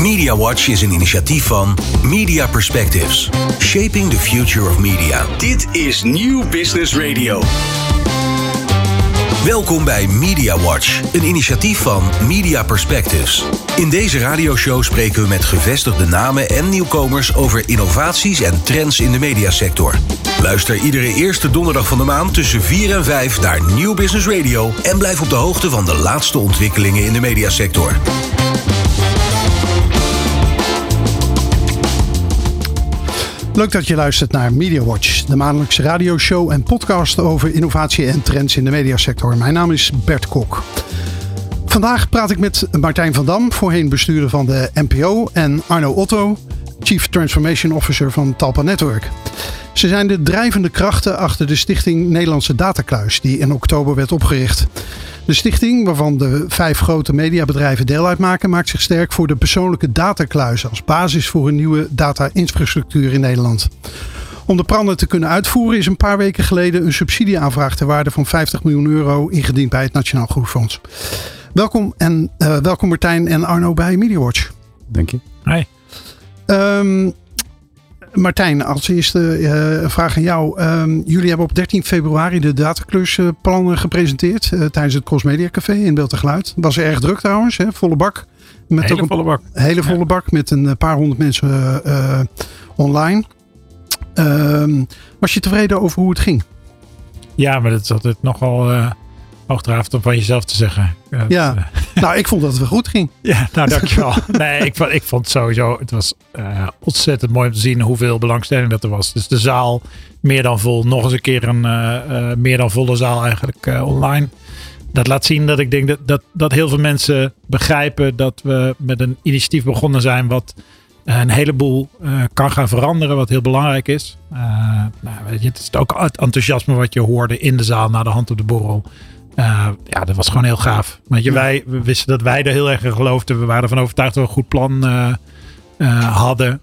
Media Watch is een initiatief van Media Perspectives. Shaping the future of media. Dit is Nieuw Business Radio. Welkom bij Media Watch, een initiatief van Media Perspectives. In deze radioshow spreken we met gevestigde namen en nieuwkomers over innovaties en trends in de mediasector. Luister iedere eerste donderdag van de maand tussen 4 en 5 naar Nieuw Business Radio en blijf op de hoogte van de laatste ontwikkelingen in de mediasector. Leuk dat je luistert naar Media Watch, de maandelijkse radioshow en podcast over innovatie en trends in de mediasector. Mijn naam is Bert Kok. Vandaag praat ik met Martijn van Dam, voorheen bestuurder van de NPO, en Arno Otto, Chief Transformation Officer van Talpa Network. Ze zijn de drijvende krachten achter de stichting Nederlandse Datakluis, die in oktober werd opgericht. De stichting, waarvan de vijf grote mediabedrijven deel uitmaken, maakt zich sterk voor de persoonlijke datakluis als basis voor een nieuwe data-infrastructuur in Nederland. Om de plannen te kunnen uitvoeren is een paar weken geleden een subsidieaanvraag ter waarde van 50 miljoen euro ingediend bij het Nationaal Groeifonds. Welkom, en, uh, welkom Martijn en Arno bij MediaWatch. Dank je. Hi. Um, Martijn, als eerste uh, een vraag aan jou. Um, jullie hebben op 13 februari de dataklusplannen gepresenteerd uh, tijdens het Crossmedia Café in Beeld en Geluid. Was erg druk trouwens, hè? volle bak. Met hele volle bak. Hele volle ja. bak met een paar honderd mensen uh, online. Um, was je tevreden over hoe het ging? Ja, maar dat is altijd nogal hoogdravend om van jezelf te zeggen. Ja, nou ik vond dat het wel goed ging. Ja, nou dankjewel. nee, ik, ik vond het sowieso, het was uh, ontzettend mooi om te zien hoeveel belangstelling dat er was. Dus de zaal meer dan vol, nog eens een keer een uh, uh, meer dan volle zaal eigenlijk online. Dat laat zien dat ik denk dat, dat, dat heel veel mensen begrijpen dat we met een initiatief begonnen zijn wat een heleboel kan gaan veranderen, wat heel belangrijk is. nou, weet je, het is ook het enthousiasme wat je hoorde in de zaal na de hand op de borrel. Uh, ja, dat was gewoon heel gaaf. Want je, wij we wisten dat wij er heel erg in geloofden. We waren ervan overtuigd dat we een goed plan uh, uh, hadden.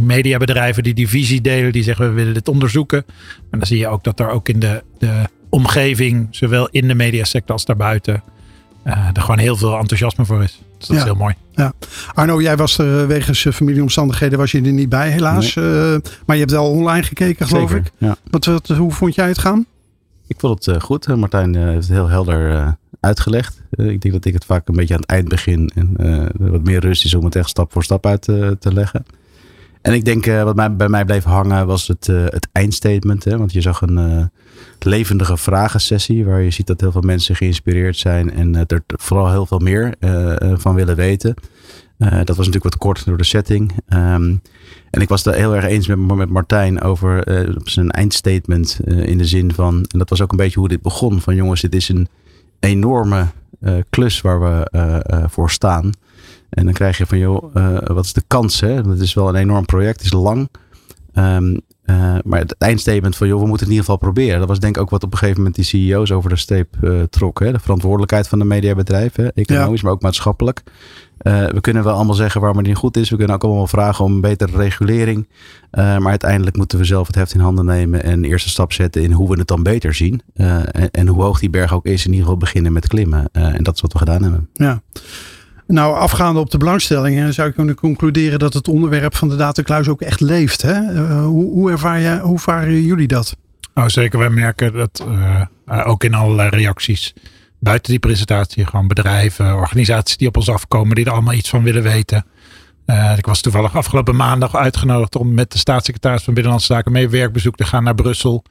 mediabedrijven die die visie delen, die zeggen we willen dit onderzoeken. Maar dan zie je ook dat er ook in de, de omgeving, zowel in de mediasector als daarbuiten, er gewoon heel veel enthousiasme voor is. Dus dat ja. is heel mooi. Ja. Arno, jij was er wegens familieomstandigheden was je er niet bij helaas. Nee. maar je hebt wel online gekeken geloof Zeker, ik. Ja. Wat, wat, hoe vond jij het gaan? Ik vond het uh, goed. Martijn uh, heeft het heel helder uitgelegd. ik denk dat ik het vaak een beetje aan het eind begin. En wat meer rust is om het echt stap voor stap uit te leggen. En ik denk wat mij, bij mij bleef hangen was het, het eindstatement. Hè? Want je zag een levendige vragensessie. Waar je ziet dat heel veel mensen geïnspireerd zijn. En er vooral heel veel meer van willen weten. Uh, dat was natuurlijk wat kort door de setting. Um, en ik was het heel erg eens met, met Martijn over uh, zijn eindstatement. Uh, in de zin van, en dat was ook een beetje hoe dit begon. Van jongens, dit is een enorme klus waar we voor staan. En dan krijg je van, joh, wat is de kans? Hè? Het is wel een enorm project, het is lang. Um, uh, maar het eindstatement van, joh, we moeten het in ieder geval proberen. Dat was denk ik ook wat op een gegeven moment die CEO's over de streep uh, trok. Hè? De verantwoordelijkheid van de mediabedrijven, economisch, ja. maar ook maatschappelijk. Uh, we kunnen wel allemaal zeggen waarom het niet goed is. We kunnen ook allemaal vragen om betere regulering. maar uiteindelijk moeten we zelf het heft in handen nemen en een eerste stap zetten in hoe we het dan beter zien. En, en, hoe hoog die berg ook is, in ieder geval beginnen met klimmen. en dat is wat we gedaan hebben. Ja. Nou, afgaande op de belangstelling zou ik kunnen concluderen dat het onderwerp van de datakluis ook echt leeft. Hè? Uh, hoe, hoe, ervaar jij, hoe ervaren jullie dat? Nou, zeker. Wij merken dat uh, uh, ook in allerlei reacties buiten die presentatie, gewoon bedrijven, organisaties die op ons afkomen, die er allemaal iets van willen weten. ik was toevallig afgelopen maandag uitgenodigd om met de staatssecretaris van Binnenlandse Zaken mee werkbezoek te gaan naar Brussel.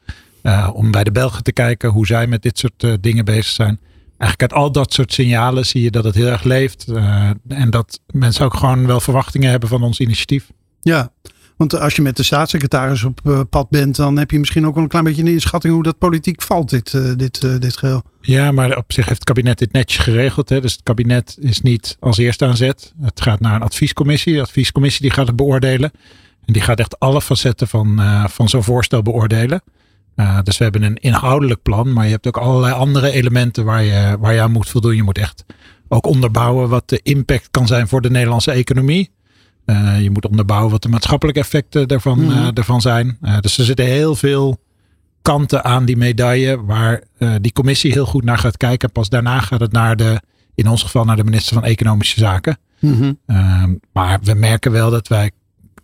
om bij de Belgen te kijken hoe zij met dit soort dingen bezig zijn eigenlijk uit al dat soort signalen zie je dat het heel erg leeft. Uh, en dat mensen ook gewoon wel verwachtingen hebben van ons initiatief. Ja, want als je met de staatssecretaris op uh, pad bent, dan heb je misschien ook wel een klein beetje een inschatting hoe dat politiek valt, dit, uh, dit, dit geheel. Ja, maar op zich heeft het kabinet dit netjes geregeld. Hè? Dus het kabinet is niet als eerste aan zet. Het gaat naar een adviescommissie. De adviescommissie die gaat het beoordelen. En die gaat echt alle facetten van, van zo'n voorstel beoordelen. Uh, dus we hebben een inhoudelijk plan, maar je hebt ook allerlei andere elementen waar je, waar je aan moet voldoen. Je moet echt ook onderbouwen wat de impact kan zijn voor de Nederlandse economie. Uh, je moet onderbouwen wat de maatschappelijke effecten daarvan, mm. uh, daarvan zijn. dus er zitten heel veel kanten aan die medaille waar die commissie heel goed naar gaat kijken. Pas daarna gaat het naar de, in ons geval naar de minister van Economische Zaken. Mhm. Ehm, maar we merken wel dat wij,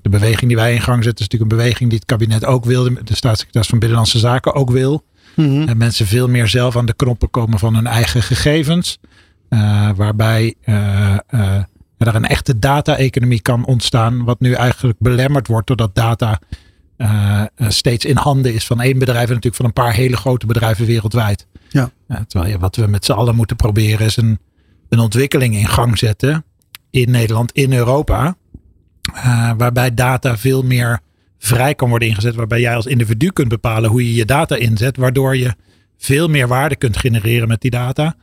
de beweging die wij in gang zetten, is natuurlijk een beweging die het kabinet ook wil, de staatssecretaris van Binnenlandse Zaken ook wil. Mhm. En mensen veel meer zelf aan de knoppen komen van hun eigen gegevens. eh, waarbij eh, eh, er een echte data-economie kan ontstaan. Wat nu eigenlijk belemmerd wordt doordat data eh, eh, steeds in handen is van één bedrijf. En natuurlijk van een paar hele grote bedrijven wereldwijd. Ja. Eh, terwijl ja, wat we met z'n allen moeten proberen is een, een ontwikkeling in gang zetten. In Nederland, in Europa. Eh, waarbij data veel meer vrij kan worden ingezet. Waarbij jij als individu kunt bepalen hoe je je data inzet. Waardoor je veel meer waarde kunt genereren met die data.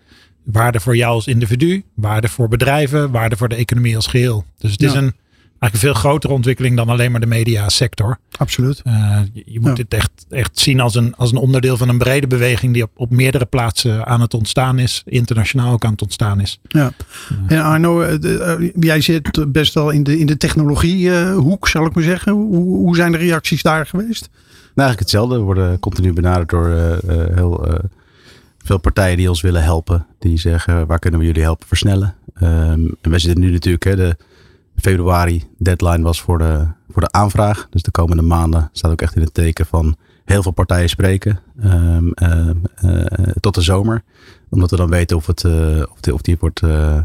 Waarde voor jou als individu, waarde voor bedrijven, waarde voor de economie als geheel. Dus het is een eigenlijk een veel grotere ontwikkeling dan alleen maar de mediasector. Absoluut. Eh, je, je moet Ja. het echt, echt zien als een, als een onderdeel van een brede beweging die op, op meerdere plaatsen aan het ontstaan is. Internationaal ook aan het ontstaan is. Ja. En Arno, de- eh, jij zit best wel in de, in de technologiehoek, zal ik maar zeggen. Hoe, hoe zijn de reacties daar geweest? Nou, eigenlijk hetzelfde. We worden continu benaderd door eh, eh, heel eh, veel partijen die ons willen helpen. Die zeggen, waar kunnen we jullie helpen versnellen? Ehm, en wij zitten nu natuurlijk, hè, de februari deadline was voor de, voor de aanvraag. Dus de komende maanden staat ook echt in het teken van heel veel partijen spreken. eh, tot de zomer. Omdat we dan weten of, het, eh, of, die, wordt, eh,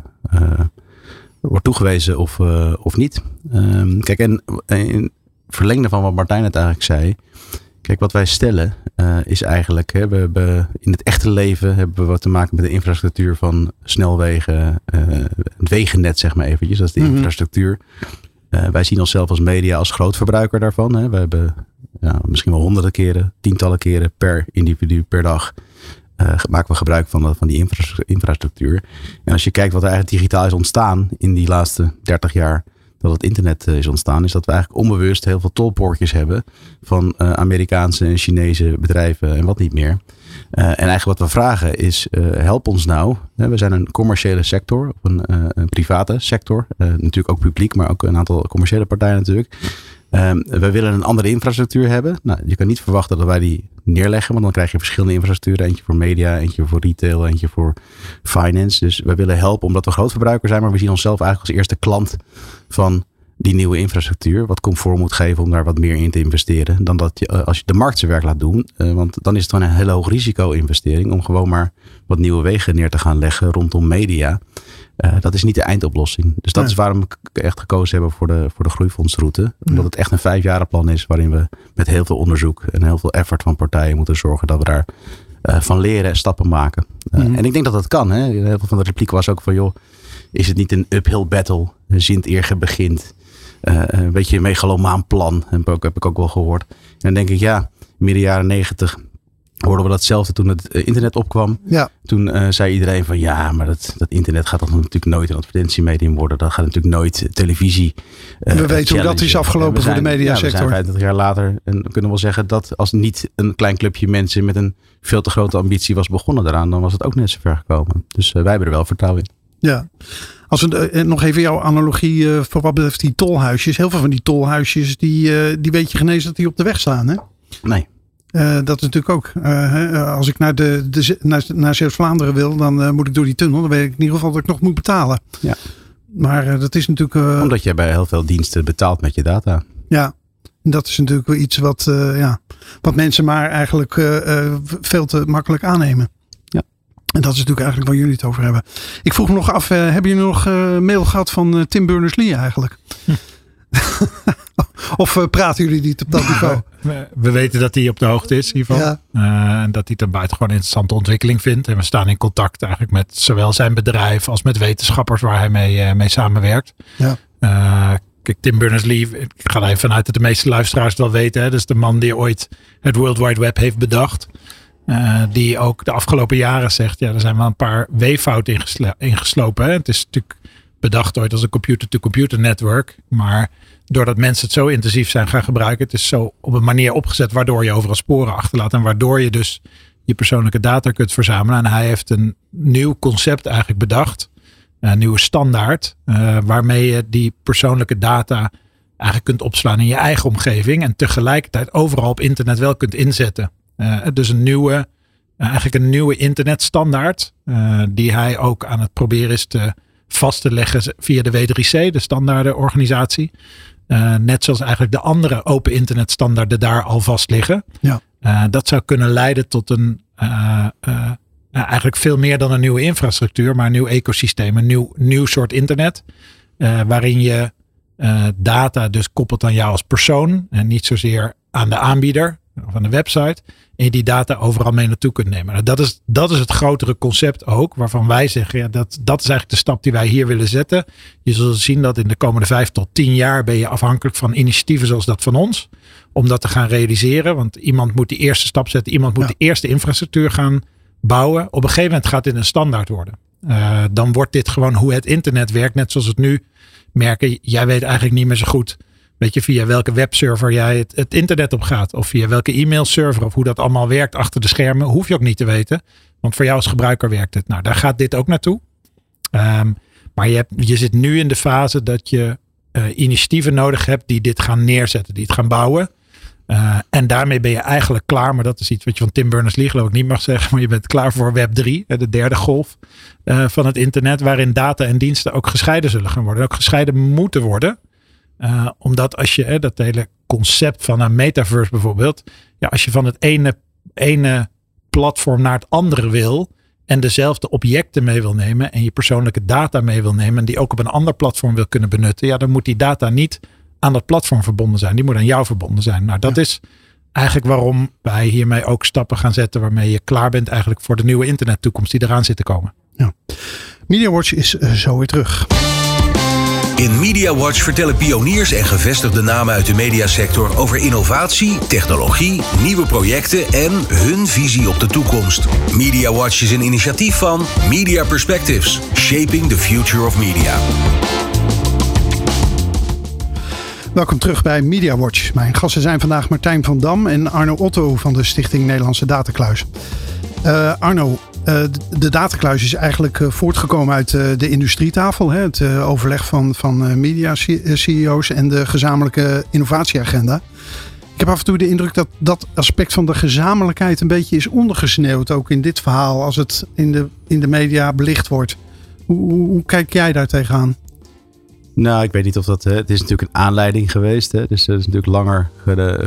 wordt toegewezen of, of niet. Ehm, kijk, en in verlengde van wat Martijn het eigenlijk zei. Kijk, wat wij stellen eh, is eigenlijk, hè, we hebben in het echte leven hebben we wat te maken met de infrastructuur van snelwegen, eh, het wegennet zeg maar eventjes, dat is de Mhm. infrastructuur. Eh, wij zien onszelf als media als grootverbruiker daarvan. Hè. We hebben ja, misschien wel honderden keren, tientallen keren per individu per dag maken we gebruik van, de- van die infra- infrastructuur. En als je kijkt wat er eigenlijk digitaal is ontstaan in die laatste 30 jaar dat het internet eh, is ontstaan, is dat we eigenlijk onbewust heel veel tolpoortjes hebben van eh, Amerikaanse en Chinese bedrijven en wat niet meer. Eh, en eigenlijk wat we vragen is, help ons nou. We zijn een commerciële sector, een, een private sector. Natuurlijk ook publiek, maar ook een aantal commerciële partijen natuurlijk. Ehm, we willen een andere infrastructuur hebben. Nou, je kan niet verwachten dat wij die neerleggen, want dan krijg je verschillende infrastructuren. Eentje voor media, eentje voor retail, eentje voor finance. Dus we willen helpen omdat we grootverbruiker zijn, maar we zien onszelf eigenlijk als eerste klant van die nieuwe infrastructuur. Wat comfort moet geven om daar wat meer in te investeren. Dan dat je, eh, als je de markt zijn werk laat doen. Eh, want dan is het gewoon een hele hoog risico investering. Om gewoon maar wat nieuwe wegen neer te gaan leggen rondom media. Eh, dat is niet de eindoplossing. Dus dat is waarom we echt gekozen hebben voor de, voor de groeifondsroute. Omdat het echt een vijfjarenplan is waarin we met heel veel onderzoek en heel veel effort van partijen moeten zorgen dat we daar van leren en stappen maken. Mhm. En ik denk dat dat kan. Hè? Heel veel van de repliek was ook van joh, is het niet een uphill battle? Zint eer begint. Eh, een beetje een megalomaan plan, heb ik, ook, heb ik ook wel gehoord. En dan denk ik, ja, midden jaren negentig hoorden we datzelfde toen het eh, internet opkwam. Ja, Toen eh, zei iedereen van ja, maar dat, dat internet gaat toch natuurlijk nooit een advertentiemedium worden. Dat gaat natuurlijk nooit televisie. We weten hoe dat is afgelopen voor de mediasector. Ja, we zijn 25 jaar later en we kunnen wel zeggen dat als niet een klein clubje mensen met een veel te grote ambitie was begonnen daaraan, dan was het ook net zo ver gekomen. Dus wij hebben er wel vertrouwen in. Ja. Als we eh, nog even jouw analogie eh, voor wat betreft die tolhuisjes. Heel veel van die tolhuisjes, die, eh, die weet je genezen dat die op de weg staan. Hè? Nee. Eh, dat is natuurlijk ook. eh, als ik naar, de, de, naar, naar Zeeuws-Vlaanderen wil, dan eh, moet ik door die tunnel. Dan weet ik in ieder geval dat ik nog moet betalen. Ja. Maar eh, dat is natuurlijk. eh, Omdat je bij heel veel diensten betaalt met je data. Ja, dat is natuurlijk wel iets wat, eh, ja, wat mensen maar eigenlijk eh, eh, veel te makkelijk aannemen. En dat is natuurlijk eigenlijk waar jullie het over hebben. Ik vroeg me nog af, eh, hebben jullie nog eh, mail gehad van eh, Tim Berners-Lee eigenlijk? of praten jullie niet op dat niveau? We, we weten dat hij op de hoogte is hiervan. Ja. En dat hij het een buitengewoon interessante ontwikkeling vindt. En we staan in contact eigenlijk met zowel zijn bedrijf als met wetenschappers waar hij mee, mee samenwerkt. Ja. Kijk, Tim Berners-Lee, ik ga er even vanuit dat de meeste luisteraars wel weten. Hè, dat is de man die ooit het World Wide Web heeft bedacht. Eh, die ook de afgelopen jaren zegt, ja, er zijn wel een paar weeffouten ingeslopen. Hè. Het is natuurlijk bedacht ooit als een computer-to-computer network. Maar doordat mensen het zo intensief zijn gaan gebruiken, het is zo op een manier opgezet waardoor je overal sporen achterlaat. En waardoor je dus je persoonlijke data kunt verzamelen. En hij heeft een nieuw concept eigenlijk bedacht. Een nieuwe standaard. eh, waarmee je die persoonlijke data eigenlijk kunt opslaan in je eigen omgeving. En tegelijkertijd overal op internet wel kunt inzetten. Eh, dus een nieuwe, eh, eigenlijk een nieuwe internetstandaard. eh, die hij ook aan het proberen is te vast te leggen via de W3C, de standaardenorganisatie. Uh, net zoals eigenlijk de andere open internetstandaarden daar al vast liggen. Ja. Uh, dat zou kunnen leiden tot een uh, eigenlijk veel meer dan een nieuwe infrastructuur, maar een nieuw ecosysteem, een nieuw, nieuw soort internet. waarin je data dus koppelt aan jou als persoon en niet zozeer aan de aanbieder aan de website. En je die data overal mee naartoe kunt nemen. Nou, dat, is, dat is het grotere concept ook, waarvan wij zeggen, ja, dat, dat is eigenlijk de stap die wij hier willen zetten. Je zult zien dat in de komende vijf tot tien jaar ben je afhankelijk van initiatieven zoals dat van ons. Om dat te gaan realiseren. Want iemand moet die eerste stap zetten. Iemand moet de eerste infrastructuur gaan bouwen. Op een gegeven moment gaat dit een standaard worden. Uh, dan wordt dit gewoon hoe het internet werkt. Net zoals het nu merken. Jij weet eigenlijk niet meer zo goed Weet je, via welke webserver jij het, internet op gaat. Of via welke e-mailserver. Of hoe dat allemaal werkt achter de schermen. Hoef je ook niet te weten. Want voor jou als gebruiker werkt het. Nou, daar gaat dit ook naartoe. Um, maar je, hebt, je zit nu in de fase dat je uh, initiatieven nodig hebt die dit gaan neerzetten. Die het gaan bouwen. Uh, en daarmee ben je eigenlijk klaar. Maar dat is iets wat je van Tim Berners-Lee geloof ik niet mag zeggen. Maar je bent klaar voor Web 3. De derde golf uh, van het internet. Waarin data en diensten ook gescheiden zullen gaan worden. Ook gescheiden moeten worden. Uh, omdat als je hè, dat hele concept van een metaverse bijvoorbeeld. Ja, als je van het ene, ene platform naar het andere wil. En dezelfde objecten mee wil nemen. En je persoonlijke data mee wil nemen. En die ook op een ander platform wil kunnen benutten. Ja, dan moet die data niet aan dat platform verbonden zijn. Die moet aan jou verbonden zijn. Nou, dat is eigenlijk waarom wij hiermee ook stappen gaan zetten. Waarmee je klaar bent eigenlijk voor de nieuwe internettoekomst die eraan zit te komen. Ja. MediaWatch is uh, zo weer terug. In Media Watch vertellen pioniers en gevestigde namen uit de mediasector over innovatie, technologie, nieuwe projecten en hun visie op de toekomst. Media Watch is een initiatief van Media Perspectives, Shaping the Future of Media. Welkom terug bij Media Watch. Mijn gasten zijn vandaag Martijn van Dam en Arno Otto van de Stichting Nederlandse Datakluis. Uh, Arno, uh, de datakluis is eigenlijk uh, voortgekomen uit uh, de industrietafel. Hè, het overleg van, van media-CEO's en de gezamenlijke innovatieagenda. Ik heb af en toe de indruk dat dat aspect van de gezamenlijkheid een beetje is ondergesneeuwd. Ook in dit verhaal, als het in de, in de media belicht wordt. Hoe, hoe, kijk jij daar tegenaan? Nou, ik weet niet of dat. Het is natuurlijk een aanleiding geweest. Hè. Dus er is natuurlijk langer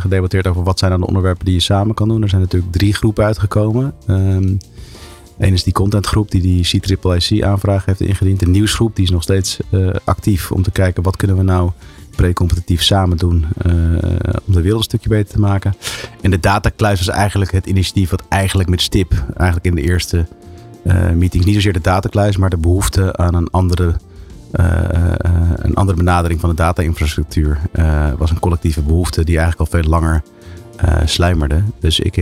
gedebatteerd over wat zijn dan de onderwerpen die je samen kan doen. Er zijn natuurlijk drie groepen uitgekomen. Um, Eén is die contentgroep die die CIIIC-aanvraag heeft ingediend. De nieuwsgroep die is nog steeds uh, actief om te kijken wat kunnen we nou pre-competitief samen doen uh, om de wereld een stukje beter te maken. En de datakluis was eigenlijk het initiatief wat eigenlijk met stip, eigenlijk in de eerste uh, meetings, niet zozeer de datakluis, maar de behoefte aan een andere, een andere benadering van de data-infrastructuur was een collectieve behoefte die eigenlijk al veel langer sluimerde. Dus ik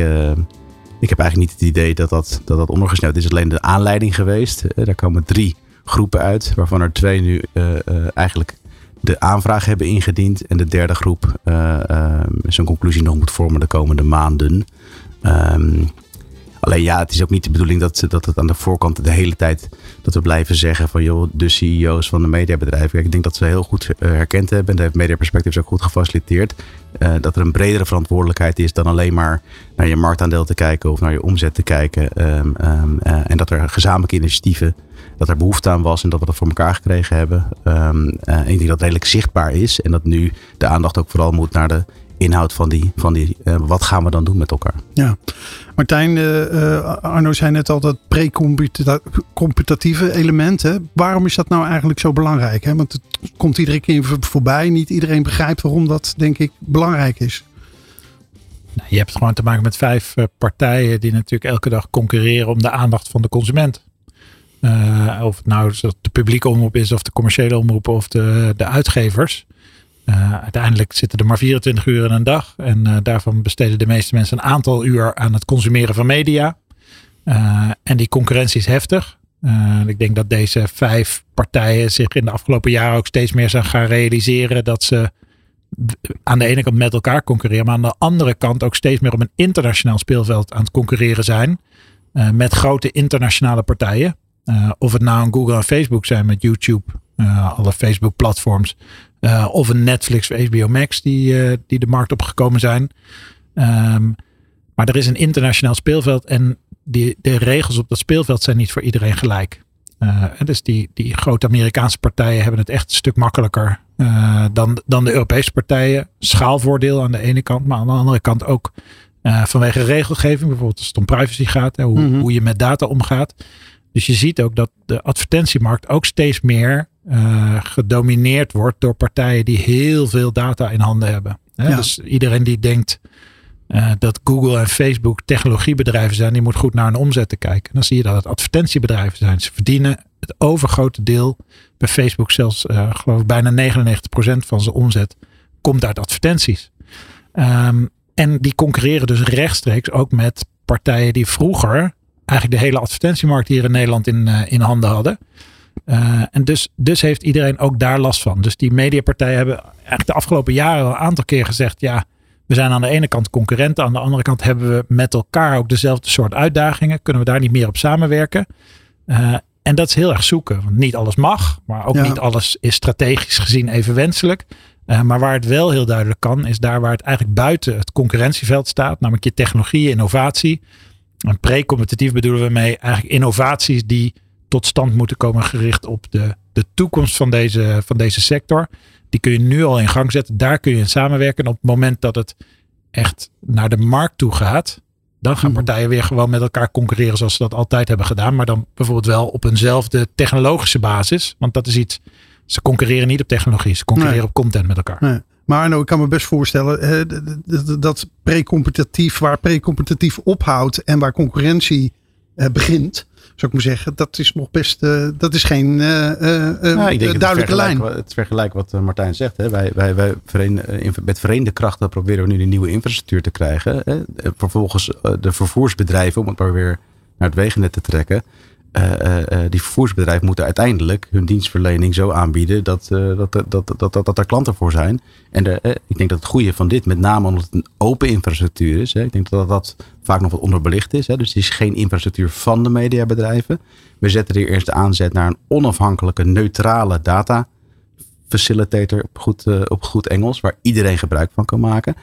ik heb eigenlijk niet het idee dat dat, dat, dat ondergesneeuwd is. Alleen de aanleiding geweest. Eh, daar komen drie groepen uit, waarvan er twee nu uh, uh, eigenlijk de aanvraag hebben ingediend. En de derde groep uh, zijn conclusie nog moet vormen de komende maanden. Um, Alleen ja, het is ook niet de bedoeling dat, dat het aan de voorkant de hele tijd dat we blijven zeggen van joh, de CEO's van de mediabedrijven. Ik denk dat ze heel goed uh, herkend hebben. En dat heeft Media Perspectives ook goed gefaciliteerd. Uh, dat er een bredere verantwoordelijkheid is dan alleen maar naar je marktaandeel te kijken of naar je omzet te kijken. Um, um, uh, en dat er gezamenlijke initiatieven, dat er behoefte aan was en dat we dat voor elkaar gekregen hebben. Um, ik denk dat redelijk zichtbaar is en dat nu de aandacht ook vooral moet naar de inhoud van die, van die uh, wat gaan we dan doen met elkaar. Ja, Martijn, uh, Arno zei net al dat pre-competitieve element. Hè? Waarom is dat nou eigenlijk zo belangrijk? Hè? Want het komt iedere keer voorbij. Niet iedereen begrijpt waarom dat, denk ik, belangrijk is. Nou, je hebt gewoon te maken met vijf partijen die natuurlijk elke dag concurreren om de aandacht van de consument. Uh, of het nou de publieke omroep is, of de commerciële omroep, of de, de uitgevers. Uh, uiteindelijk zitten er maar 24 uur in een dag. En uh, daarvan besteden de meeste mensen een aantal uur aan het consumeren van media. Uh, en die concurrentie is heftig. ik denk dat deze vijf partijen zich in de afgelopen jaren ook steeds meer zijn gaan realiseren dat ze aan de ene kant met elkaar concurreren, maar aan de andere kant ook steeds meer op een internationaal speelveld aan het concurreren zijn. met grote internationale partijen. of het nou een Google en Facebook zijn met YouTube, alle Facebook-platforms. Uh, of een Netflix of HBO Max die, uh, die de markt opgekomen zijn. Um, maar er is een internationaal speelveld en die, de regels op dat speelveld zijn niet voor iedereen gelijk. Uh, dus die, die grote Amerikaanse partijen hebben het echt een stuk makkelijker dan, dan de Europese partijen. Schaalvoordeel aan de ene kant, maar aan de andere kant ook vanwege regelgeving, bijvoorbeeld als het om privacy gaat, hè, hoe, mm -hmm. hoe je met data omgaat. Dus je ziet ook dat de advertentiemarkt ook steeds meer gedomineerd wordt door partijen die heel veel data in handen hebben. Hè? Ja. Dus iedereen die denkt uh, dat Google en Facebook technologiebedrijven zijn, die moet goed naar hun omzetten kijken. En dan zie je dat het advertentiebedrijven zijn. Ze verdienen het overgrote deel, bij Facebook zelfs uh, geloof ik bijna 99% van zijn omzet, komt uit advertenties. Um, en die concurreren dus rechtstreeks ook met partijen die vroeger eigenlijk de hele advertentiemarkt hier in Nederland in, in handen hadden. Uh, en dus, dus heeft iedereen ook daar last van. Dus die mediapartijen hebben eigenlijk de afgelopen jaren al een aantal keer gezegd: ja, we zijn aan de ene kant concurrenten, aan de andere kant hebben we met elkaar ook dezelfde soort uitdagingen. Kunnen we daar niet meer op samenwerken? Uh, en dat is heel erg zoeken. Want niet alles mag, maar ook ja. niet alles is strategisch gezien even wenselijk. Uh, maar waar het wel heel duidelijk kan, is daar waar het eigenlijk buiten het concurrentieveld staat, namelijk je technologie, innovatie. En pre-competitief bedoelen we mee eigenlijk innovaties die tot stand moeten komen gericht op de, de toekomst van deze, van deze sector. Die kun je nu al in gang zetten. Daar kun je in samenwerken. En op het moment dat het echt naar de markt toe gaat, dan gaan partijen weer gewoon met elkaar concurreren zoals ze dat altijd hebben gedaan. Maar dan bijvoorbeeld wel op eenzelfde technologische basis. Want dat is iets, ze concurreren niet op technologie, ze concurreren nee. op content met elkaar. Nee. Maar nou, ik kan me best voorstellen dat pre-competitief, waar pre-competitief ophoudt en waar concurrentie begint, zou ik maar zeggen, dat is nog best, uh, dat is geen uh, nou, ik denk duidelijke lijn. Het vergelijk wat Martijn zegt. Hè. Wij, wij, wij met verenigde krachten proberen we nu de nieuwe infrastructuur te krijgen. Hè. Vervolgens de vervoersbedrijven, om het maar weer naar het wegennet te trekken. Die vervoersbedrijven moeten uiteindelijk hun dienstverlening zo aanbieden dat, dat, dat, dat, dat, er klanten voor zijn. En ik denk dat het goede van dit, met name omdat het een open infrastructuur is. Ik denk dat dat vaak nog wat onderbelicht is. Dus het is geen infrastructuur van de mediabedrijven. We zetten hier eerst de aanzet naar een onafhankelijke, neutrale data facilitator op goed, op goed Engels, waar iedereen gebruik van kan maken.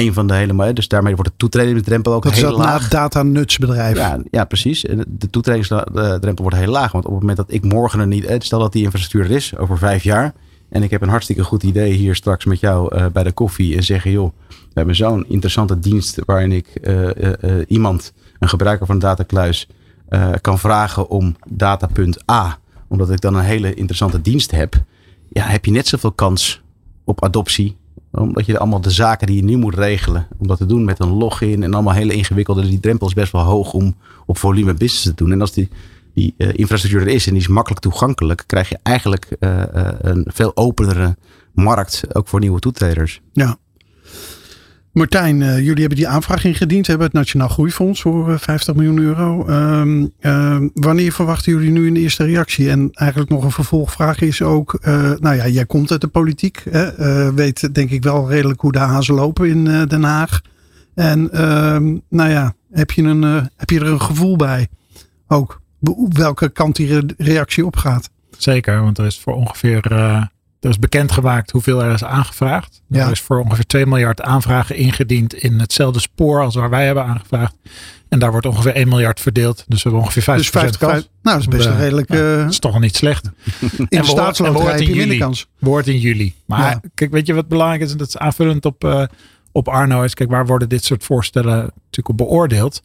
Een van de hele, dus daarmee wordt de toetredingsdrempel ook dat heel laag. Dat data nutsbedrijf. Ja, ja, precies. De toetredingsdrempel wordt heel laag. Want op het moment dat ik morgen er niet, stel dat die infrastructuur er is over vijf jaar, en ik heb een hartstikke goed idee hier straks met jou uh, bij de koffie en zeggen, joh, we hebben zo'n interessante dienst waarin ik uh, uh, iemand, een gebruiker van de datakluis, kan vragen om datapunt A. Omdat ik dan een hele interessante dienst heb. Ja, heb je net zoveel kans op adoptie. Omdat je allemaal de zaken die je nu moet regelen, om dat te doen met een login en allemaal hele ingewikkelde. Die drempel is best wel hoog om op volume business te doen. En als die die uh, infrastructuur er is en die is makkelijk toegankelijk, krijg je eigenlijk uh, uh, een veel openere markt, ook voor nieuwe toetreders. Ja. Martijn, jullie hebben die aanvraag ingediend, hebben het Nationaal Groeifonds voor 50 miljoen euro. Um, wanneer verwachten jullie nu een eerste reactie? En eigenlijk nog een vervolgvraag is ook, nou ja, jij komt uit de politiek, weet denk ik wel redelijk hoe de hazen lopen in Den Haag. En ehm, nou ja, heb je, een, heb je er een gevoel bij ook? welke kant die reactie op gaat. Zeker, want er is voor ongeveer. Er is bekendgemaakt hoeveel er is aangevraagd. Ja. Er is voor ongeveer 2 miljard aanvragen ingediend in hetzelfde spoor als waar wij hebben aangevraagd. En daar wordt ongeveer 1 miljard verdeeld. Dus we hebben ongeveer 50, dus 50 kans. Nou, dat is best een redelijk. Uh, dat is toch al niet slecht. In de staatsloterij heb je kans. Wordt in juli. Maar ja. kijk, weet je wat belangrijk is? En dat is aanvullend op, uh, op Arno. Is kijk, waar worden dit soort voorstellen natuurlijk op beoordeeld?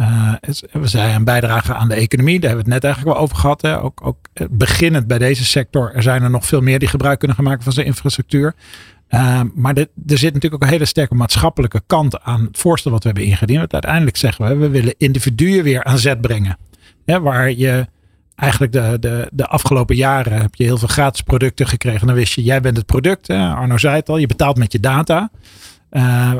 Uh, we zijn een bijdrage aan de economie, daar hebben we het net eigenlijk wel over gehad. Hè. Ook, ook beginnend bij deze sector, er zijn er nog veel meer die gebruik kunnen maken van zijn infrastructuur. Uh, maar er zit natuurlijk ook een hele sterke maatschappelijke kant aan het voorstel wat we hebben ingediend. Want uiteindelijk zeggen we, we willen individuen weer aan zet brengen. Waar je eigenlijk de, de, de afgelopen jaren heb je heel veel gratis producten gekregen. Dan wist je, jij bent het product. Arno zei het al, je betaalt met je data.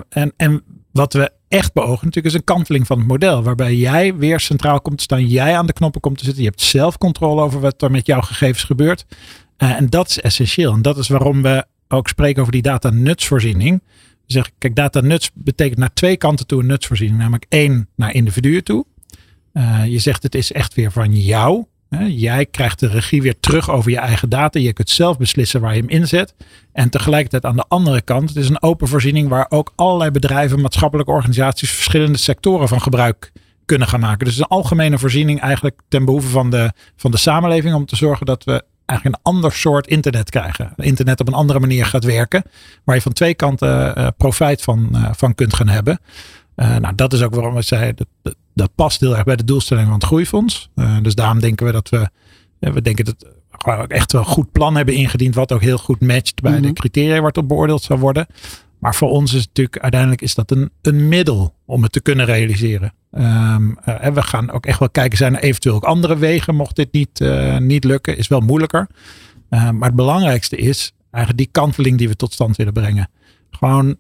En, en wat we echt beogen natuurlijk is een kanteling van het model. Waarbij jij weer centraal komt te staan. Jij aan de knoppen komt te zitten. Je hebt zelf controle over wat er met jouw gegevens gebeurt. Uh, en dat is essentieel. En dat is waarom we ook spreken over die data nutsvoorziening. Zeggen, kijk, data nuts betekent naar twee kanten toe een nutsvoorziening. Namelijk één, naar individuen toe. Uh, je zegt het is echt weer van jou. Jij krijgt de regie weer terug over je eigen data. Je kunt zelf beslissen waar je hem inzet. En tegelijkertijd aan de andere kant, het is een open voorziening waar ook allerlei bedrijven, maatschappelijke organisaties, verschillende sectoren van gebruik kunnen gaan maken. Dus een algemene voorziening eigenlijk ten behoeve van de, van de samenleving om te zorgen dat we eigenlijk een ander soort internet krijgen. Internet op een andere manier gaat werken, waar je van twee kanten uh, profijt van, uh, van kunt gaan hebben. Uh, nou, dat is ook waarom we zeiden, dat, dat, dat, past heel erg bij de doelstelling van het groeifonds. dus daarom denken we dat we, we denken dat we echt wel een goed plan hebben ingediend, wat ook heel goed matcht bij mm -hmm. de criteria waar het op beoordeeld zou worden. Maar voor ons is het natuurlijk uiteindelijk is dat een, een middel om het te kunnen realiseren. Um, uh, en we gaan ook echt wel kijken, zijn er eventueel ook andere wegen, mocht dit niet, niet lukken, is wel moeilijker. Maar het belangrijkste is eigenlijk die kanteling die we tot stand willen brengen. Gewoon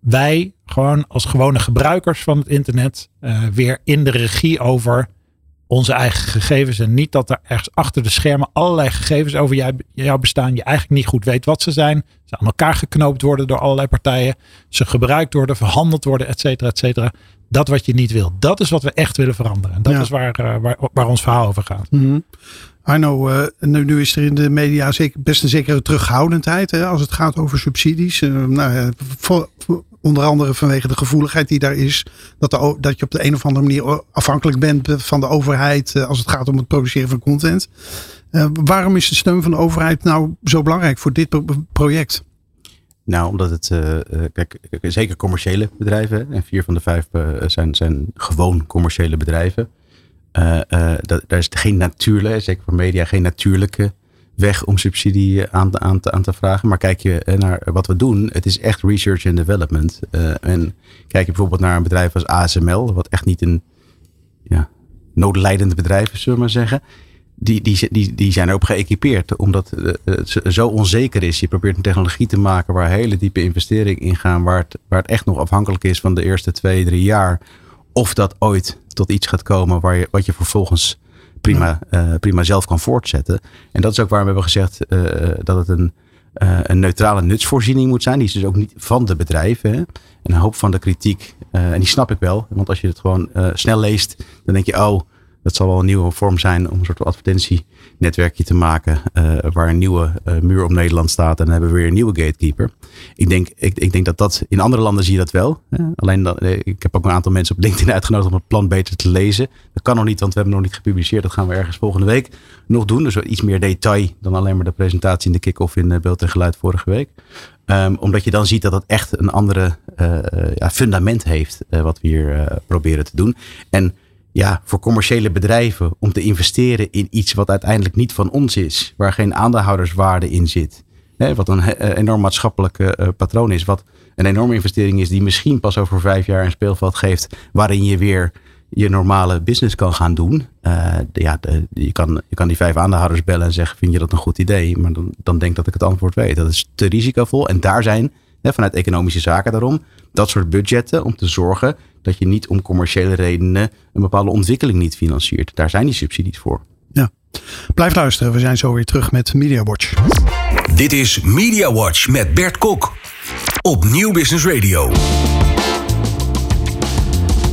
wij, gewoon als gewone gebruikers van het internet, weer in de regie over onze eigen gegevens. En niet dat er ergens achter de schermen allerlei gegevens over jou, jou bestaan. Je eigenlijk niet goed weet wat ze zijn. Ze aan elkaar geknoopt worden door allerlei partijen. Ze gebruikt worden, verhandeld worden, et cetera, et cetera. Dat wat je niet wil. Dat is wat we echt willen veranderen. En dat ja. is waar, uh, waar, waar, ons verhaal over gaat. Mm -hmm. Arno, uh, nu, nu, is er in de media zeker, best een zekere terughoudendheid hè, als het gaat over subsidies. Uh, nou, voor, onder andere vanwege de gevoeligheid die daar is. Dat, de, dat je op de een of andere manier afhankelijk bent van de overheid uh, als het gaat om het produceren van content. waarom is de steun van de overheid nou zo belangrijk voor dit pro project? Nou, omdat het, kijk, zeker commerciële bedrijven, en vier van de vijf zijn, zijn gewoon commerciële bedrijven. Dat, daar is geen natuurlijke, zeker voor media, geen natuurlijke weg om subsidie aan, aan, aan te vragen. Maar kijk je naar wat we doen, het is echt research and development. Uh, en kijk je bijvoorbeeld naar een bedrijf als ASML, wat echt niet een ja, noodlijdend bedrijf is, zullen we maar zeggen. Die, die, die, die zijn erop geëquipeerd, omdat het zo onzeker is. Je probeert een technologie te maken waar hele diepe investeringen in gaan, waar het, waar het echt nog afhankelijk is van de eerste twee, drie jaar. Of dat ooit tot iets gaat komen waar je, wat je vervolgens prima, uh, prima zelf kan voortzetten. En dat is ook waarom we hebben gezegd uh, dat het een, uh, een neutrale nutsvoorziening moet zijn. Die is dus ook niet van de bedrijven. En een hoop van de kritiek, en die snap ik wel. Want als je het gewoon snel leest, dan denk je, oh, dat zal wel een nieuwe vorm zijn om een soort advertentienetwerkje te maken. Uh, waar een nieuwe uh, muur om Nederland staat. En dan hebben we weer een nieuwe gatekeeper. Ik denk, ik, ik denk dat dat in andere landen zie je dat wel. Alleen dan, ik heb ook een aantal mensen op LinkedIn uitgenodigd om het plan beter te lezen. Dat kan nog niet, want we hebben nog niet gepubliceerd. Dat gaan we ergens volgende week nog doen. Dus iets meer detail dan alleen maar de presentatie in de kick-off in beeld en geluid vorige week. Um, omdat je dan ziet dat het echt een andere ja, fundament heeft. wat we hier proberen te doen. En ja, voor commerciële bedrijven om te investeren in iets wat uiteindelijk niet van ons is, waar geen aandeelhouderswaarde in zit. Wat een enorm maatschappelijk uh, patroon is, wat een enorme investering is die misschien pas over vijf jaar een speelveld geeft waarin je weer je normale business kan gaan doen. De, ja, je, kan, je kan die vijf aandeelhouders bellen en zeggen, vind je dat een goed idee? Maar dan, dan denk dat ik het antwoord weet. Dat is te risicovol en daar zijn vanuit economische zaken daarom dat soort budgetten om te zorgen dat je niet om commerciële redenen een bepaalde ontwikkeling niet financiert. Daar zijn die subsidies voor. Ja. Blijf luisteren, we zijn zo weer terug met Media Watch. Dit is Media Watch met Bert Kok op Nieuw Business Radio.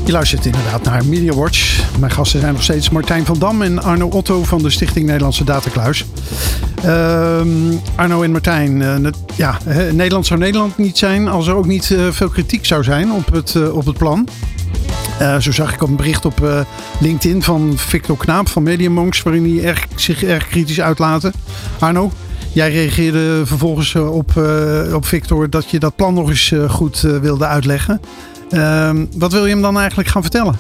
Je luistert inderdaad naar Media Watch. Mijn gasten zijn nog steeds Martijn van Dam en Arno Otto van de Stichting Nederlandse Datakluis. Uh, Arno en Martijn, uh, ja, Nederland zou Nederland niet zijn als er ook niet uh, veel kritiek zou zijn op het, uh, op het plan. zo zag ik een bericht op LinkedIn van Victor Knaap van Mediamonks, waarin hij zich erg kritisch uitlaten. Arno, Jij reageerde vervolgens op, op Victor dat je dat plan nog eens goed wilde uitleggen. Uh, wat wil je hem dan eigenlijk gaan vertellen?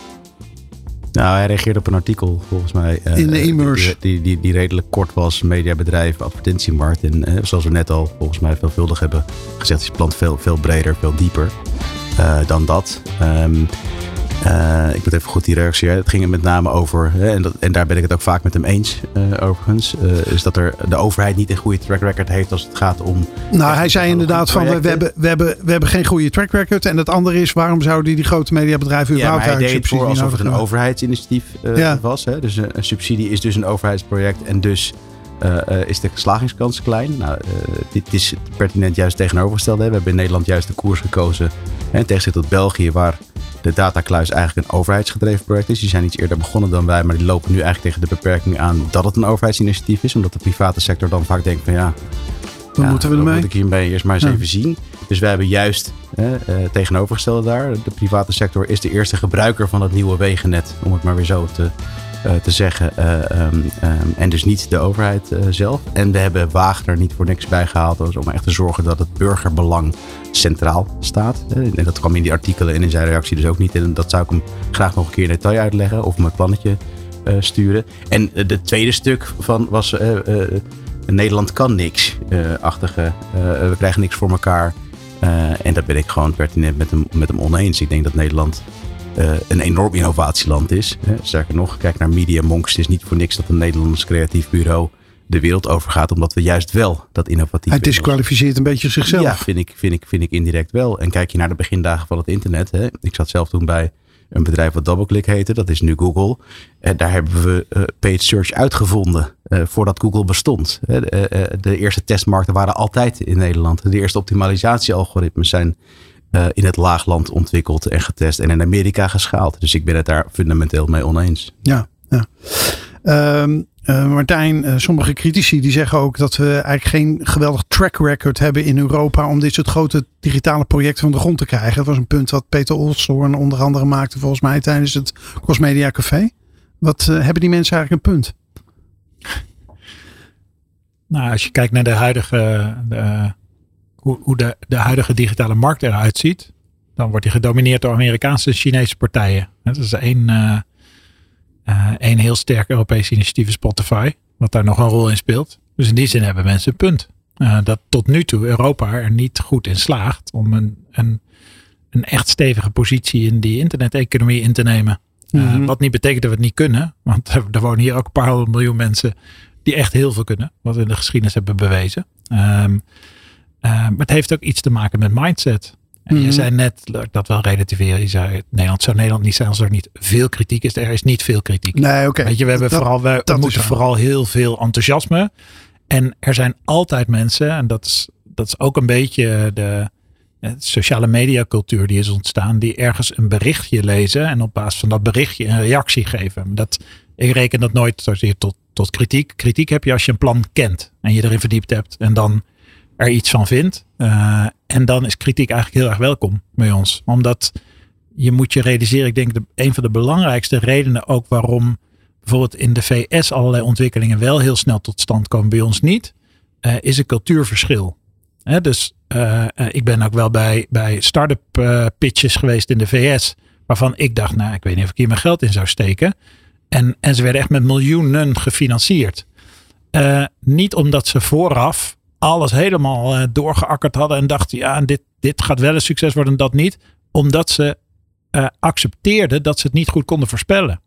Nou, hij reageerde op een artikel volgens mij. Uh, In de e-merse. Die, die, die, redelijk kort was. Mediabedrijf, advertentiemarkt. En uh, zoals we net al volgens mij veelvuldig hebben gezegd. Is het plan veel, veel breder, veel dieper uh, dan dat. Um, uh, ik moet even goed die reactie. Het ging er met name over, hè, en, dat, en, daar ben ik het ook vaak met hem eens, uh, overigens, uh, is dat er de overheid niet een goede track record heeft als het gaat om. Nou, hij zei inderdaad van we, hebben, we, hebben, we hebben geen goede track record. En het andere is, waarom zouden die grote mediabedrijven überhaupt ja, hij deed voor alsof het een overheidsinitiatief ja. was. Hè? Dus een, een, subsidie is dus een overheidsproject en dus. is de slagingskans klein? Nou, dit is pertinent juist tegenovergestelde. We hebben in Nederland juist de koers gekozen. En tegen tot België, waar de datakluis eigenlijk een overheidsgedreven project is. Die zijn iets eerder begonnen dan wij, maar die lopen nu eigenlijk tegen de beperking aan dat het een overheidsinitiatief is. Omdat de private sector dan vaak denkt van ja, Wat moeten we ermee? moet ik hierbij eerst maar eens Ja. even zien. Dus wij hebben juist eh, eh, tegenovergestelde daar. De private sector is de eerste gebruiker van het nieuwe wegennet. Om het maar weer zo te, eh, te zeggen. Eh, ehm, ehm, en dus niet de overheid eh, zelf. En we hebben Wagner niet voor niks bijgehaald. Dus om echt te zorgen dat het burgerbelang centraal staat. Eh, En dat kwam in die artikelen en in zijn reactie dus ook niet. En dat zou ik hem graag nog een keer in detail uitleggen. Of mijn plannetje eh, sturen. En eh, het tweede stuk van was... eh, eh, Nederland kan niks. eh, achtige. eh, we krijgen niks voor elkaar. Eh, en dat ben ik gewoon pertinent met hem, met hem oneens. Ik denk dat Nederland eh, een enorm innovatieland is. Sterker nog, kijk naar Media Monks. Het is niet voor niks dat een Nederlands creatief bureau de wereld overgaat. Omdat we juist wel dat innovatieve... Hij disqualificeert een beetje zichzelf. Ja, vind ik, vind, ik, vind ik indirect wel. En kijk je naar de begindagen van het internet. Hè. Ik zat zelf toen bij een bedrijf wat DoubleClick heette. Dat is nu Google. En daar hebben we paid search uitgevonden. eh, voordat Google bestond. De, eh, de eerste testmarkten waren altijd in Nederland. De eerste optimalisatiealgoritmes zijn in het laagland ontwikkeld en getest. En in Amerika geschaald. Dus ik ben het daar fundamenteel mee oneens. Ja, ja. Ehm, eh, Martijn, eh, sommige critici die zeggen ook dat we eigenlijk geen geweldig track record hebben in Europa om dit soort grote digitale projecten van de grond te krijgen. Dat was een punt wat Peter Olshoorn onder andere maakte volgens mij tijdens het Cosmedia Café. Wat eh, hebben die mensen eigenlijk een punt? Nou, als je kijkt naar de huidige, de, hoe, hoe de, de huidige digitale markt eruit ziet, dan wordt die gedomineerd door Amerikaanse en Chinese partijen. Dat is één, één heel sterk Europees initiatief, is Spotify, wat daar nog een rol in speelt. Dus in die zin hebben mensen een punt. Eh, dat tot nu toe Europa er niet goed in slaagt om een, een, een echt stevige positie in die interneteconomie in te nemen. Eh, Mhm. Wat niet betekent dat we het niet kunnen, want er wonen hier ook een paar honderd miljoen mensen die echt heel veel kunnen, wat we in de geschiedenis hebben bewezen. Ehm, eh, maar het heeft ook iets te maken met mindset. En je Mhm. zei net, dat wel relativeren, je zei Nederland zou Nederland niet zijn als er niet veel kritiek is. Er is niet veel kritiek. Nee, oké. Weet je, we hebben Dat- vooral, we, moeten vooral heel veel enthousiasme. En er zijn altijd mensen, en dat is, dat is ook een beetje de, de sociale mediacultuur die is ontstaan, die ergens een berichtje lezen en op basis van dat berichtje een reactie geven. Dat, ik reken dat nooit tot, tot kritiek. Kritiek heb je als je een plan kent en je erin verdiept hebt en dan er iets van vindt. Eh, en dan is kritiek eigenlijk heel erg welkom bij ons. Omdat je moet je realiseren, ik denk de, een van de belangrijkste redenen ook waarom bijvoorbeeld in de VS allerlei ontwikkelingen wel heel snel tot stand komen, bij ons niet, eh, is een cultuurverschil. Hè, dus eh, ik ben ook wel bij, bij start-up pitches geweest in de VS, waarvan ik dacht, nou, ik weet niet of ik hier mijn geld in zou steken. En, en ze werden echt met miljoenen gefinancierd. Niet omdat ze vooraf alles helemaal eh, doorgeakkerd hadden en dachten, ja, dit, dit gaat wel een succes worden en dat niet. Omdat ze eh, accepteerden dat ze het niet goed konden voorspellen.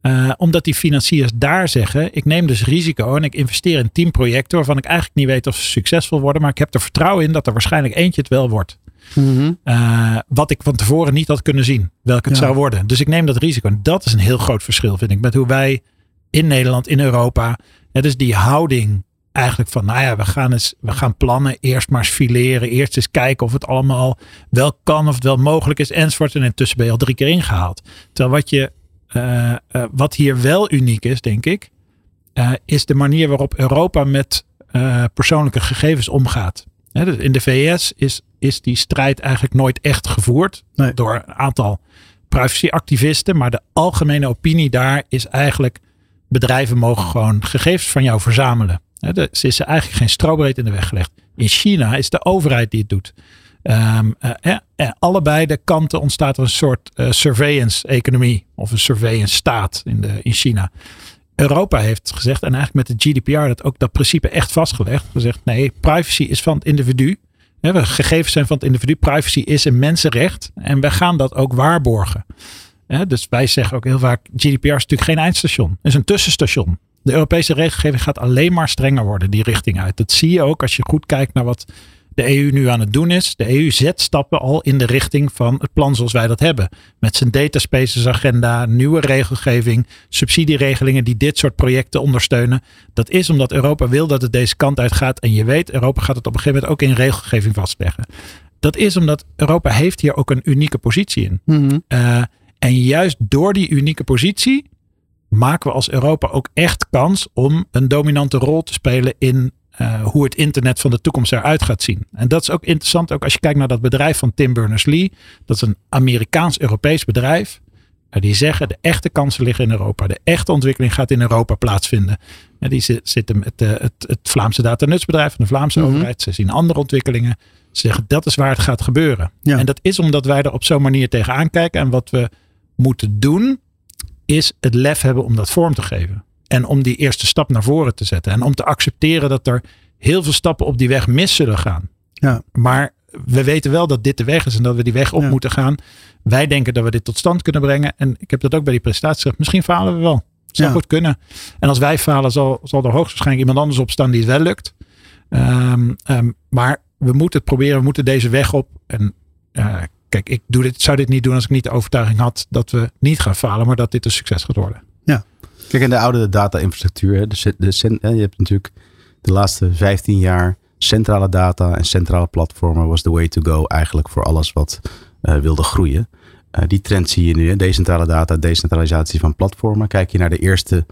Eh, omdat die financiers daar zeggen, ik neem dus risico en ik investeer in tien projecten waarvan ik eigenlijk niet weet of ze succesvol worden, maar ik heb er vertrouwen in dat er waarschijnlijk eentje het wel wordt. Mhm. Wat ik van tevoren niet had kunnen zien, welke het Ja. zou worden. Dus ik neem dat risico. En dat is een heel groot verschil, vind ik, met hoe wij in Nederland, in Europa, het is die houding eigenlijk van, nou ja, we gaan eens, we gaan plannen, eerst maar eens fileren, eerst eens kijken of het allemaal wel kan, of het wel mogelijk is, enzovoort. En intussen ben je al drie keer ingehaald. Terwijl wat je, eh, eh, wat hier wel uniek is, denk ik, eh, is de manier waarop Europa met persoonlijke gegevens omgaat. Dus in de VS is, is die strijd eigenlijk nooit echt gevoerd Nee. door een aantal privacyactivisten. Maar de algemene opinie daar is eigenlijk bedrijven mogen gewoon gegevens van jou verzamelen. Dus is eigenlijk geen strobreed in de weg gelegd. In China is de overheid die het doet. Ehm, eh, eh, allebei de kanten ontstaat er een soort eh, surveillance-economie of een surveillance-staat in, in China. Europa heeft gezegd, en eigenlijk met de GDPR dat ook dat principe echt vastgelegd. Gezegd, nee, privacy is van het individu. We- gegevens zijn van het individu. Privacy is een mensenrecht. En wij gaan dat ook waarborgen. Dus wij zeggen ook heel vaak, GDPR is natuurlijk geen eindstation. Het is een tussenstation. De Europese regelgeving gaat alleen maar strenger worden die richting uit. Dat zie je ook als je goed kijkt naar wat de EU nu aan het doen is. De EU zet stappen al in de richting van het plan zoals wij dat hebben. Met zijn data spaces agenda, nieuwe regelgeving, subsidieregelingen die dit soort projecten ondersteunen. Dat is omdat Europa wil dat het deze kant uit gaat. En je weet, Europa gaat het op een gegeven moment ook in regelgeving vastleggen. Dat is omdat Europa heeft hier ook een unieke positie in. Mhm. Uh, en juist door die unieke positie maken we als Europa ook echt kans om een dominante rol te spelen in eh, hoe het internet van de toekomst eruit gaat zien. En dat is ook interessant, ook als je kijkt naar dat bedrijf van Tim Berners-Lee. Dat is een Amerikaans-Europees bedrijf. Uh, die zeggen de echte kansen liggen in Europa. De echte ontwikkeling gaat in Europa plaatsvinden. En die zitten met uh, het, het, Vlaamse datanutsbedrijf van de Vlaamse mm -hmm. overheid. Ze zien andere ontwikkelingen. Ze zeggen dat is waar het gaat gebeuren. Ja. En dat is omdat wij er op zo'n manier tegenaan kijken. En wat we moeten doen is het lef hebben om dat vorm te geven. En om die eerste stap naar voren te zetten. En om te accepteren dat er heel veel stappen op die weg mis zullen gaan. Ja. Maar we weten wel dat dit de weg is en dat we die weg op ja. moeten gaan. Wij denken dat we dit tot stand kunnen brengen. En ik heb dat ook bij die presentatie gezegd. Misschien falen we wel. Zou ja. goed kunnen. En als wij falen, zal, zal er hoogstwaarschijnlijk iemand anders op staan die het wel lukt. Um, um, maar we moeten het proberen. We moeten deze weg op. En uh, kijk, ik doe dit, zou dit niet doen als ik niet de overtuiging had dat we niet gaan falen, maar dat dit een succes gaat worden. Ja. Kijk, in de oude data-infrastructuur, de, de, je hebt natuurlijk de laatste 15 jaar centrale data en centrale platformen was the way to go eigenlijk voor alles wat uh, wilde groeien. Uh, die trend zie je nu, hè? decentrale data, decentralisatie van platformen. Kijk je naar de eerste,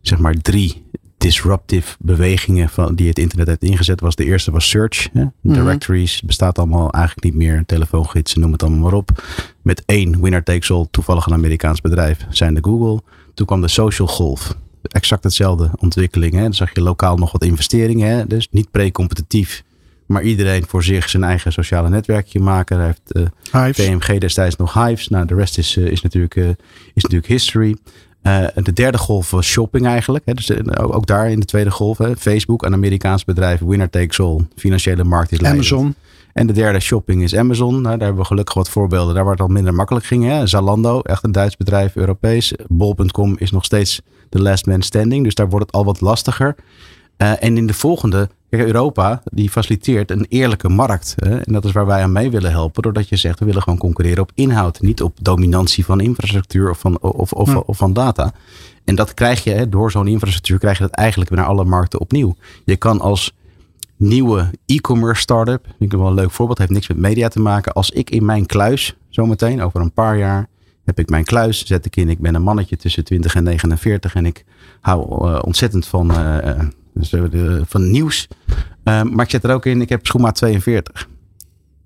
zeg maar, drie disruptive bewegingen van, die het internet heeft ingezet, was de eerste was search. Hè? Directories bestaat allemaal eigenlijk niet meer. Telefoongidsen, noem het allemaal maar op. Met één winner takes all, toevallig een Amerikaans bedrijf, zijn de Google. Toen kwam de social golf. Exact hetzelfde ontwikkeling. Hè? Dan zag je lokaal nog wat investeringen. Hè? Dus niet pre-competitief. Maar iedereen voor zich zijn eigen sociale netwerkje maken. Hij heeft uh, TMG destijds nog Hives. Nou, de rest is, uh, is, natuurlijk, uh, is natuurlijk history. Uh, de derde golf was shopping eigenlijk. Hè. Dus ook daar in de tweede golf. Hè. Facebook, een Amerikaans bedrijf. Winner takes all. Financiële markt is leidend. Amazon. En de derde shopping is Amazon. Nou, daar hebben we gelukkig wat voorbeelden. Daar waar het al minder makkelijk ging. Hè. Zalando, echt een Duits bedrijf, Europees. Bol.com is nog steeds de last man standing. Dus daar wordt het al wat lastiger. Uh, en in de volgende, Europa, die faciliteert een eerlijke markt. Hè? En dat is waar wij aan mee willen helpen. Doordat je zegt, we willen gewoon concurreren op inhoud. Niet op dominantie van infrastructuur of van, of, of, ja. of van data. En dat krijg je, hè, door zo'n infrastructuur, krijg je dat eigenlijk naar alle markten opnieuw. Je kan als nieuwe e-commerce startup, vind ik wel een leuk voorbeeld, heeft niks met media te maken. Als ik in mijn kluis, zometeen, over een paar jaar, heb ik mijn kluis, zet ik in, ik ben een mannetje tussen 20 en 49 en ik hou uh, ontzettend van... Uh, dus uh, van nieuws. Uh, maar ik zet er ook in, ik heb schoenmaat 42.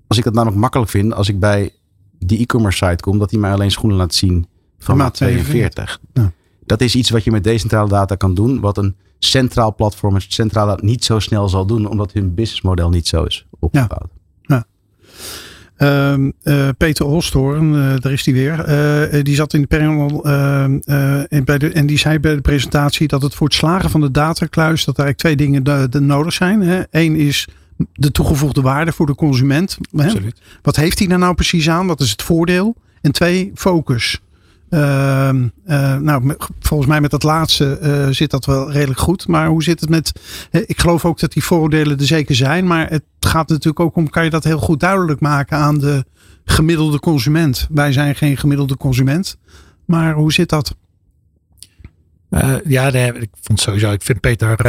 Als ik dat namelijk makkelijk vind, als ik bij die e-commerce site kom, dat hij mij alleen schoenen laat zien van maat 42. Ja. Dat is iets wat je met decentrale data kan doen, wat een centraal platform, een centrale niet zo snel zal doen, omdat hun businessmodel niet zo is opgebouwd. Ja. ja. Uh, uh, Peter Olsthoorn, uh, daar is hij weer. die zat in de panel en, bij de, en die zei bij de presentatie dat het voor het slagen van de datakluis dat er eigenlijk twee dingen de, de nodig zijn. Hè. Eén is de toegevoegde waarde voor de consument. Hè. Wat heeft hij daar nou precies aan? Wat is het voordeel? En twee, focus. Uh, uh, nou, volgens mij met dat laatste uh, zit dat wel redelijk goed. Maar hoe zit het met. ik geloof ook dat die voordelen er zeker zijn. Maar het gaat natuurlijk ook om: kan je dat heel goed duidelijk maken aan de gemiddelde consument? Wij zijn geen gemiddelde consument. Maar hoe zit dat? Ja, ik vond sowieso, ik vind Peter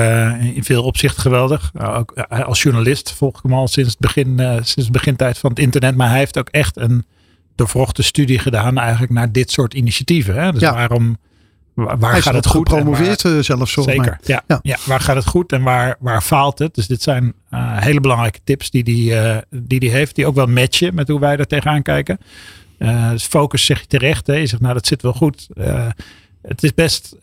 in veel opzichten geweldig. Ook als journalist volg ik hem al sinds begin, sinds de begintijd van het internet. Maar hij heeft ook echt een doorvrochte studie gedaan eigenlijk naar dit soort initiatieven. Hè? Dus ja. waarom, waar, waar Hij gaat het goed? gepromoveerd waar, zelfs volgens zeker. Ja, ja. ja, waar gaat het goed en waar, waar faalt het? Dus dit zijn uh, hele belangrijke tips die hij die, uh, die die heeft. Die ook wel matchen met hoe wij er tegenaan kijken. Dus focus zeg je terecht. Hè? Je zegt nou dat zit wel goed. het is best,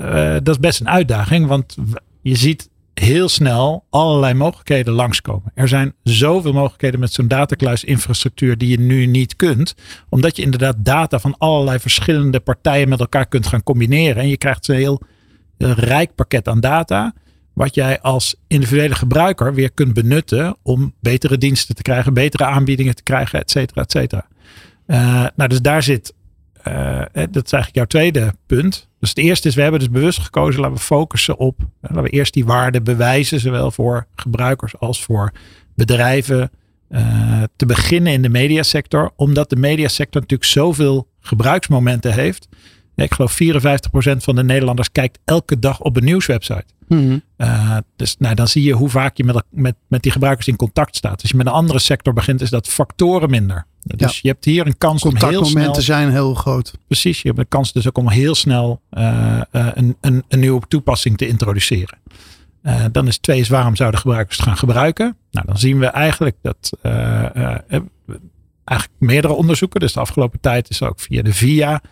dat is best een uitdaging. Want je ziet heel snel allerlei mogelijkheden langskomen. Er zijn zoveel mogelijkheden met zo'n datakluisinfrastructuur die je nu niet kunt. Omdat je inderdaad data van allerlei verschillende partijen met elkaar kunt gaan combineren. En je krijgt een heel, rijk pakket aan data. Wat jij als individuele gebruiker weer kunt benutten om betere diensten te krijgen, betere aanbiedingen te krijgen, et cetera, et cetera. Uh, nou, dus daar zit dat is eigenlijk jouw tweede punt. Dus het eerste is, we hebben dus bewust gekozen, laten we focussen op, laten we eerst die waarde bewijzen, zowel voor gebruikers als voor bedrijven. Uh, te beginnen in de mediasector, omdat de mediasector natuurlijk zoveel gebruiksmomenten heeft. Ik geloof 54% van de Nederlanders kijkt elke dag op een nieuwswebsite. Mm -hmm. uh, dus nou, dan zie je hoe vaak je met, met, met die gebruikers in contact staat. Als je met een andere sector begint, is dat factoren minder. Dus ja. je hebt hier een kans om heel snel... Contactmomenten zijn heel groot. Precies, je hebt een kans dus ook om heel snel uh, uh, een, een, een nieuwe toepassing te introduceren. Uh, dan is twee is waarom zouden gebruikers het gaan gebruiken? Nou, dan zien we eigenlijk dat eigenlijk meerdere onderzoeken. Dus de afgelopen tijd is ook via de VIA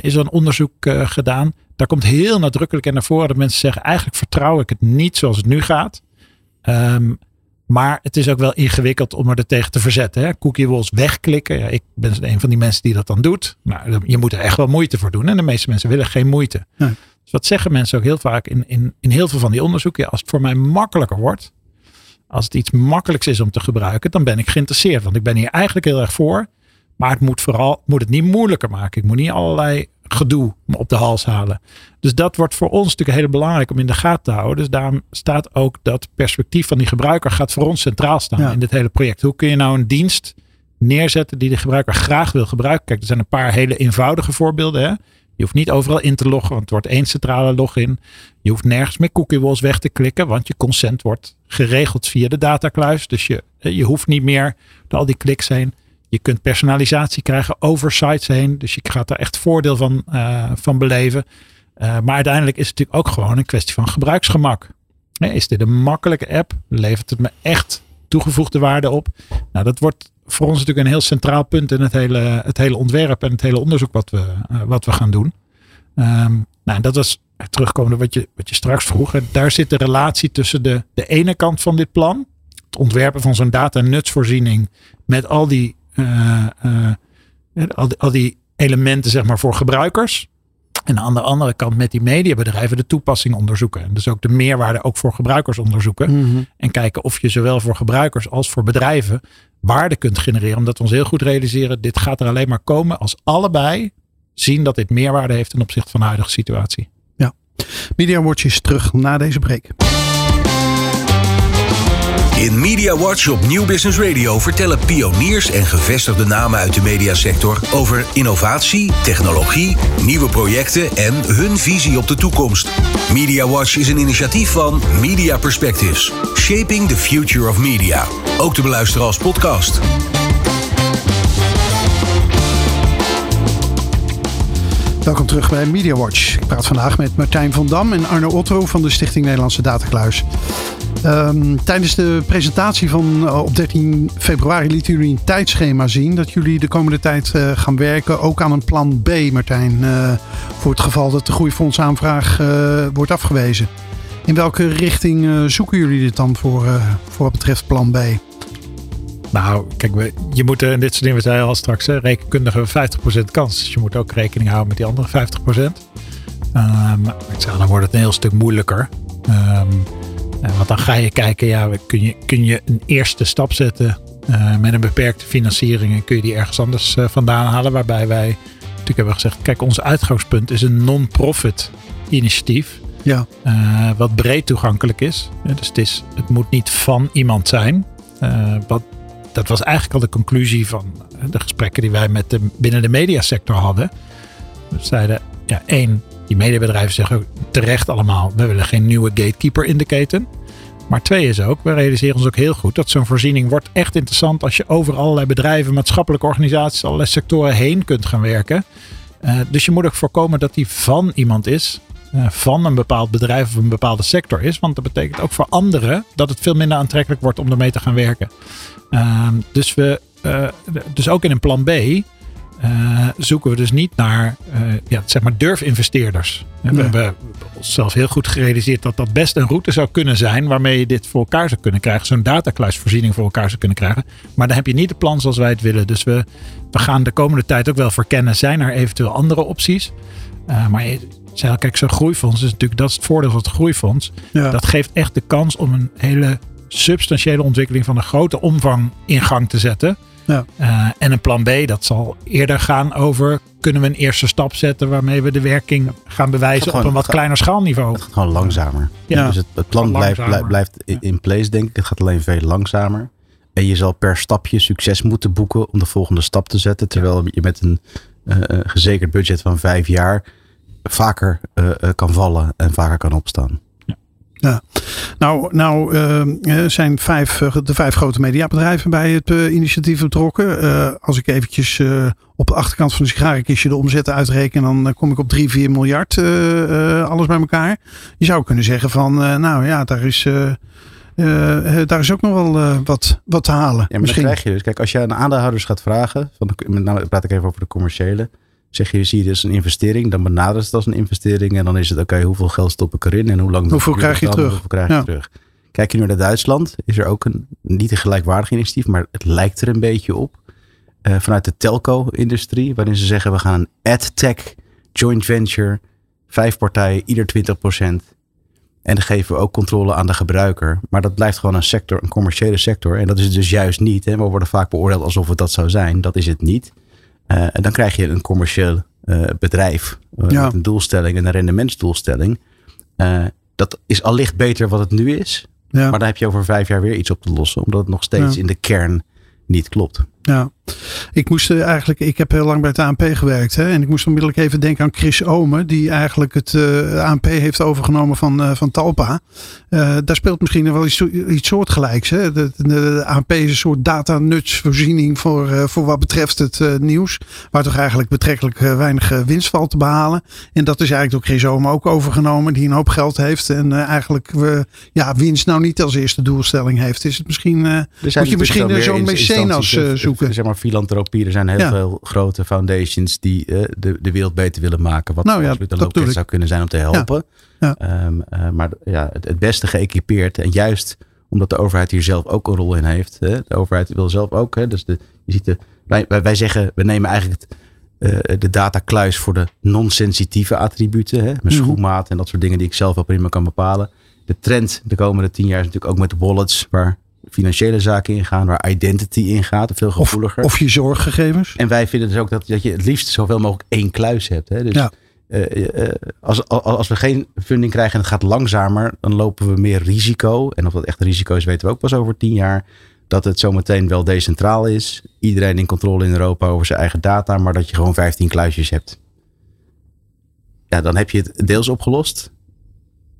is er een onderzoek gedaan. Daar komt heel nadrukkelijk in naar voren dat mensen zeggen: eigenlijk vertrouw ik het niet zoals het nu gaat. Um, maar het is ook wel ingewikkeld om er tegen te verzetten. Hè? Cookie walls wegklikken. Ja, ik ben een van die mensen die dat dan doet. Maar je moet er echt wel moeite voor doen. En de meeste mensen willen geen moeite. Dus wat zeggen mensen ook heel vaak in, in, in heel veel van die onderzoeken. Ja, als het voor mij makkelijker wordt. Als het iets makkelijks is om te gebruiken. Dan ben ik geïnteresseerd. Want ik ben hier eigenlijk heel erg voor. Maar het moet vooral moet het niet moeilijker maken. Ik moet niet allerlei gedoe op de hals halen. Dus dat wordt voor ons natuurlijk heel belangrijk om in de gaten te houden. Dus daarom staat ook dat perspectief van die gebruiker gaat voor ons centraal staan in dit hele project. Hoe kun je nou een dienst neerzetten die de gebruiker graag wil gebruiken? Kijk, er zijn een paar hele eenvoudige voorbeelden. Hè? Je hoeft niet overal in te loggen, want het wordt één centrale login. Je hoeft nergens met cookie walls weg te klikken, want je consent wordt geregeld via de datakluis. Dus je, je hoeft niet meer door al die kliks heen. Je kunt personalisatie krijgen over sites heen. Dus je gaat er echt voordeel van, uh, van beleven. Uh, maar uiteindelijk is het natuurlijk ook gewoon een kwestie van gebruiksgemak. Is dit een makkelijke app? Levert het me echt toegevoegde waarde op? Nou, dat wordt voor ons natuurlijk een heel centraal punt in het hele, het hele ontwerp en het hele onderzoek wat we, uh, wat we gaan doen. Um, nou, dat was terugkomende wat je, wat je straks vroeg. Daar zit de relatie tussen de, de ene kant van dit plan, het ontwerpen van zo'n data-nutsvoorziening met al die al, die, al die elementen zeg maar voor gebruikers. En aan de andere kant met die mediabedrijven de toepassing onderzoeken. En dus ook de meerwaarde ook voor gebruikers onderzoeken. Mhm. En kijken of je zowel voor gebruikers als voor bedrijven waarde kunt genereren. Omdat we ons heel goed realiseren, dit gaat er alleen maar komen als allebei zien dat dit meerwaarde heeft ten opzichte van de huidige situatie. Ja, Media Watch is terug na deze break. In Media Watch op Nieuw Business Radio vertellen pioniers en gevestigde namen uit de mediasector over innovatie, technologie, nieuwe projecten en hun visie op de toekomst. Media Watch is een initiatief van Media Perspectives, Shaping the Future of Media. Ook te beluisteren als podcast. Welkom terug bij Media Watch. Ik praat vandaag met Martijn van Dam en Arno Otto van de Stichting Nederlandse Datakluis. Um, tijdens de presentatie van uh, op 13 februari lieten jullie een tijdschema zien dat jullie de komende tijd uh, gaan werken, ook aan een plan B, Martijn, uh, voor het geval dat de groeifondsaanvraag wordt afgewezen. In welke richting zoeken jullie dit dan voor, voor wat betreft plan B? Nou, kijk, we, je moet in dit soort dingen, we zeiden al straks, hè, rekenkundige 50% kans. Dus je moet ook rekening houden met die andere 50%. Um, ik zeg, dan wordt het een heel stuk moeilijker. Um, want dan ga je kijken, ja, kun je, kun je een eerste stap zetten uh, met een beperkte financiering en kun je die ergens anders uh, vandaan halen. Waarbij wij natuurlijk hebben gezegd, kijk, ons uitgangspunt is een non-profit initiatief. Ja. Uh, wat breed toegankelijk is. dus het, is, het moet niet van iemand zijn. wat, dat was eigenlijk al de conclusie van de gesprekken die wij met de, binnen de mediasector hadden. We zeiden, ja, één, die mediabedrijven zeggen terecht allemaal, we willen geen nieuwe gatekeeper in de keten. Maar twee is ook, we realiseren ons ook heel goed dat zo'n voorziening wordt echt interessant als je over allerlei bedrijven, maatschappelijke organisaties, allerlei sectoren heen kunt gaan werken. Uh, dus je moet ook voorkomen dat die van iemand is, van een bepaald bedrijf of een bepaalde sector is. Want dat betekent ook voor anderen dat het veel minder aantrekkelijk wordt om ermee te gaan werken. Uh, dus, we, uh, dus ook in een plan B uh, zoeken we dus niet naar ja, zeg maar durfinvesteerders. Nee. We hebben onszelf heel goed gerealiseerd dat dat best een route zou kunnen zijn waarmee je dit voor elkaar zou kunnen krijgen. Zo'n datakluisvoorziening voor elkaar zou kunnen krijgen. Maar dan heb je niet de plan zoals wij het willen. Dus we, we gaan de komende tijd ook wel verkennen. Zijn er eventueel andere opties? Maar zei, kijk, zo'n groeifonds is natuurlijk, dat is het voordeel van het groeifonds. Ja. Dat geeft echt de kans om een hele substantiële ontwikkeling van een grote omvang in gang te zetten. Ja. Uh, en een plan B, dat zal eerder gaan over kunnen we een eerste stap zetten waarmee we de werking gaan bewijzen gewoon, op een wat gaat, kleiner schaalniveau. Het gaat gewoon langzamer. Ja. Dus het, het plan blijft, blijft, blijft in place, denk ik. Het gaat alleen veel langzamer. En je zal per stapje succes moeten boeken om de volgende stap te zetten. Terwijl je met een uh, gezekerd budget van vijf jaar vaker uh, kan vallen en vaker kan opstaan. Ja. Ja, nou, nou uh, zijn vijf, de vijf grote mediabedrijven bij het uh, initiatief betrokken. Uh, als ik eventjes op de achterkant van de sigarenkistje de omzet uitreken, dan kom ik op 3, 4 miljard alles bij elkaar. Je zou kunnen zeggen van, nou ja, daar is... daar is ook nog wel wat, wat te halen. Ja, maar misschien. krijg je dus. Kijk, als je aan aandeelhouders gaat vragen, van de, met name praat ik even over de commerciële. Zeg je, zie je dus een investering, dan benadert het als een investering. En dan is het, oké, hoeveel geld stop ik erin en hoe lang hoeveel krijg je terug? Hoeveel krijg je terug? Kijk je nu naar Duitsland, is er ook een, niet een gelijkwaardig initiatief, maar het lijkt er een beetje op. Uh, vanuit de telco-industrie, waarin ze zeggen, we gaan een ad-tech joint venture, vijf partijen, ieder 20% En dan geven we ook controle aan de gebruiker. Maar dat blijft gewoon een sector, een commerciële sector. En dat is het dus juist niet. Hè. We worden vaak beoordeeld alsof het dat zou zijn. Dat is het niet. Uh, en dan krijg je een commercieel uh, bedrijf uh, met een doelstelling en een rendementsdoelstelling. dat is allicht beter wat het nu is. Ja. Maar dan heb je over vijf jaar weer iets op te lossen, omdat het nog steeds ja. in de kern niet klopt. Ja, ik moest eigenlijk, ik heb heel lang bij het ANP gewerkt. Hè, en ik moest onmiddellijk even denken aan Chris Omen, die eigenlijk het uh, ANP heeft overgenomen van, uh, van Talpa. Uh, daar speelt misschien wel iets, iets soortgelijks. Hè. De, de, de ANP is een soort data-nutsvoorziening voor, voor wat betreft het nieuws. Waar toch eigenlijk betrekkelijk weinig winst valt te behalen. En dat is eigenlijk door Chris Omen ook overgenomen, die een hoop geld heeft. En eigenlijk ja, winst nou niet als eerste doelstelling heeft. Is het misschien, moet je misschien zo'n mecenas zoeken? Zeg maar filantropie. Er zijn heel veel grote foundations die uh, de, de wereld beter willen maken. Wat nou, ja, een loket zou kunnen zijn om te helpen. Ja. Ja. Um, uh, maar ja, het, het, beste geëquipeerd. En juist omdat de overheid hier zelf ook een rol in heeft. Hè, de overheid wil zelf ook. Hè, dus de, je ziet de, wij, wij, zeggen, we nemen eigenlijk het, uh, de datakluis voor de non-sensitieve attributen. Hè, mijn mm. schoenmaat en dat soort dingen die ik zelf wel prima kan bepalen. De trend de komende tien jaar is natuurlijk ook met wallets. Waar financiële zaken ingaan, waar identity ingaat, veel gevoeliger. Of, of, je zorggegevens. En wij vinden dus ook dat, dat je het liefst zoveel mogelijk één kluis hebt. Hè? Dus ja. Uh, uh, als, als we geen funding krijgen en het gaat langzamer, dan lopen we meer risico. En of dat echt risico is, weten we ook pas over tien jaar. Dat het zometeen wel decentraal is. Iedereen in controle in Europa over zijn eigen data, maar dat je gewoon 15 kluisjes hebt. Ja, dan heb je het deels opgelost. Maar,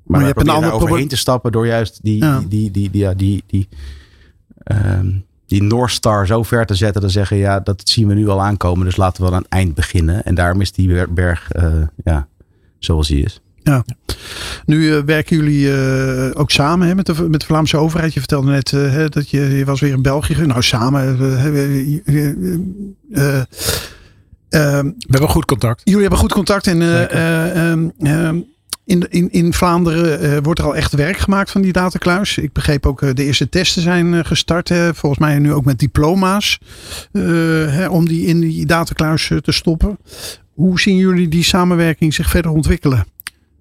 maar je hebt een ander overheen te stappen door juist die, ja. die, die, die, die, ja, die, die, um, die North Star zo ver te zetten. Dan zeggen ja, dat zien we nu al aankomen. Dus laten we aan het eind beginnen. En daarom is die berg uh, ja, zoals hij is. Ja. Nu uh, werken jullie uh, ook samen hè, met, de, met de Vlaamse overheid. Je vertelde net uh, dat je, je was weer in België. Nou, samen. we hebben goed contact. Jullie hebben goed contact. En in, in, in Vlaanderen uh, wordt er al echt werk gemaakt van die datakluis. Ik begreep ook uh, de eerste testen zijn uh, gestart. Hè, volgens mij nu ook met diploma's. Hè, om die in die datakluis te stoppen. Hoe zien jullie die samenwerking zich verder ontwikkelen?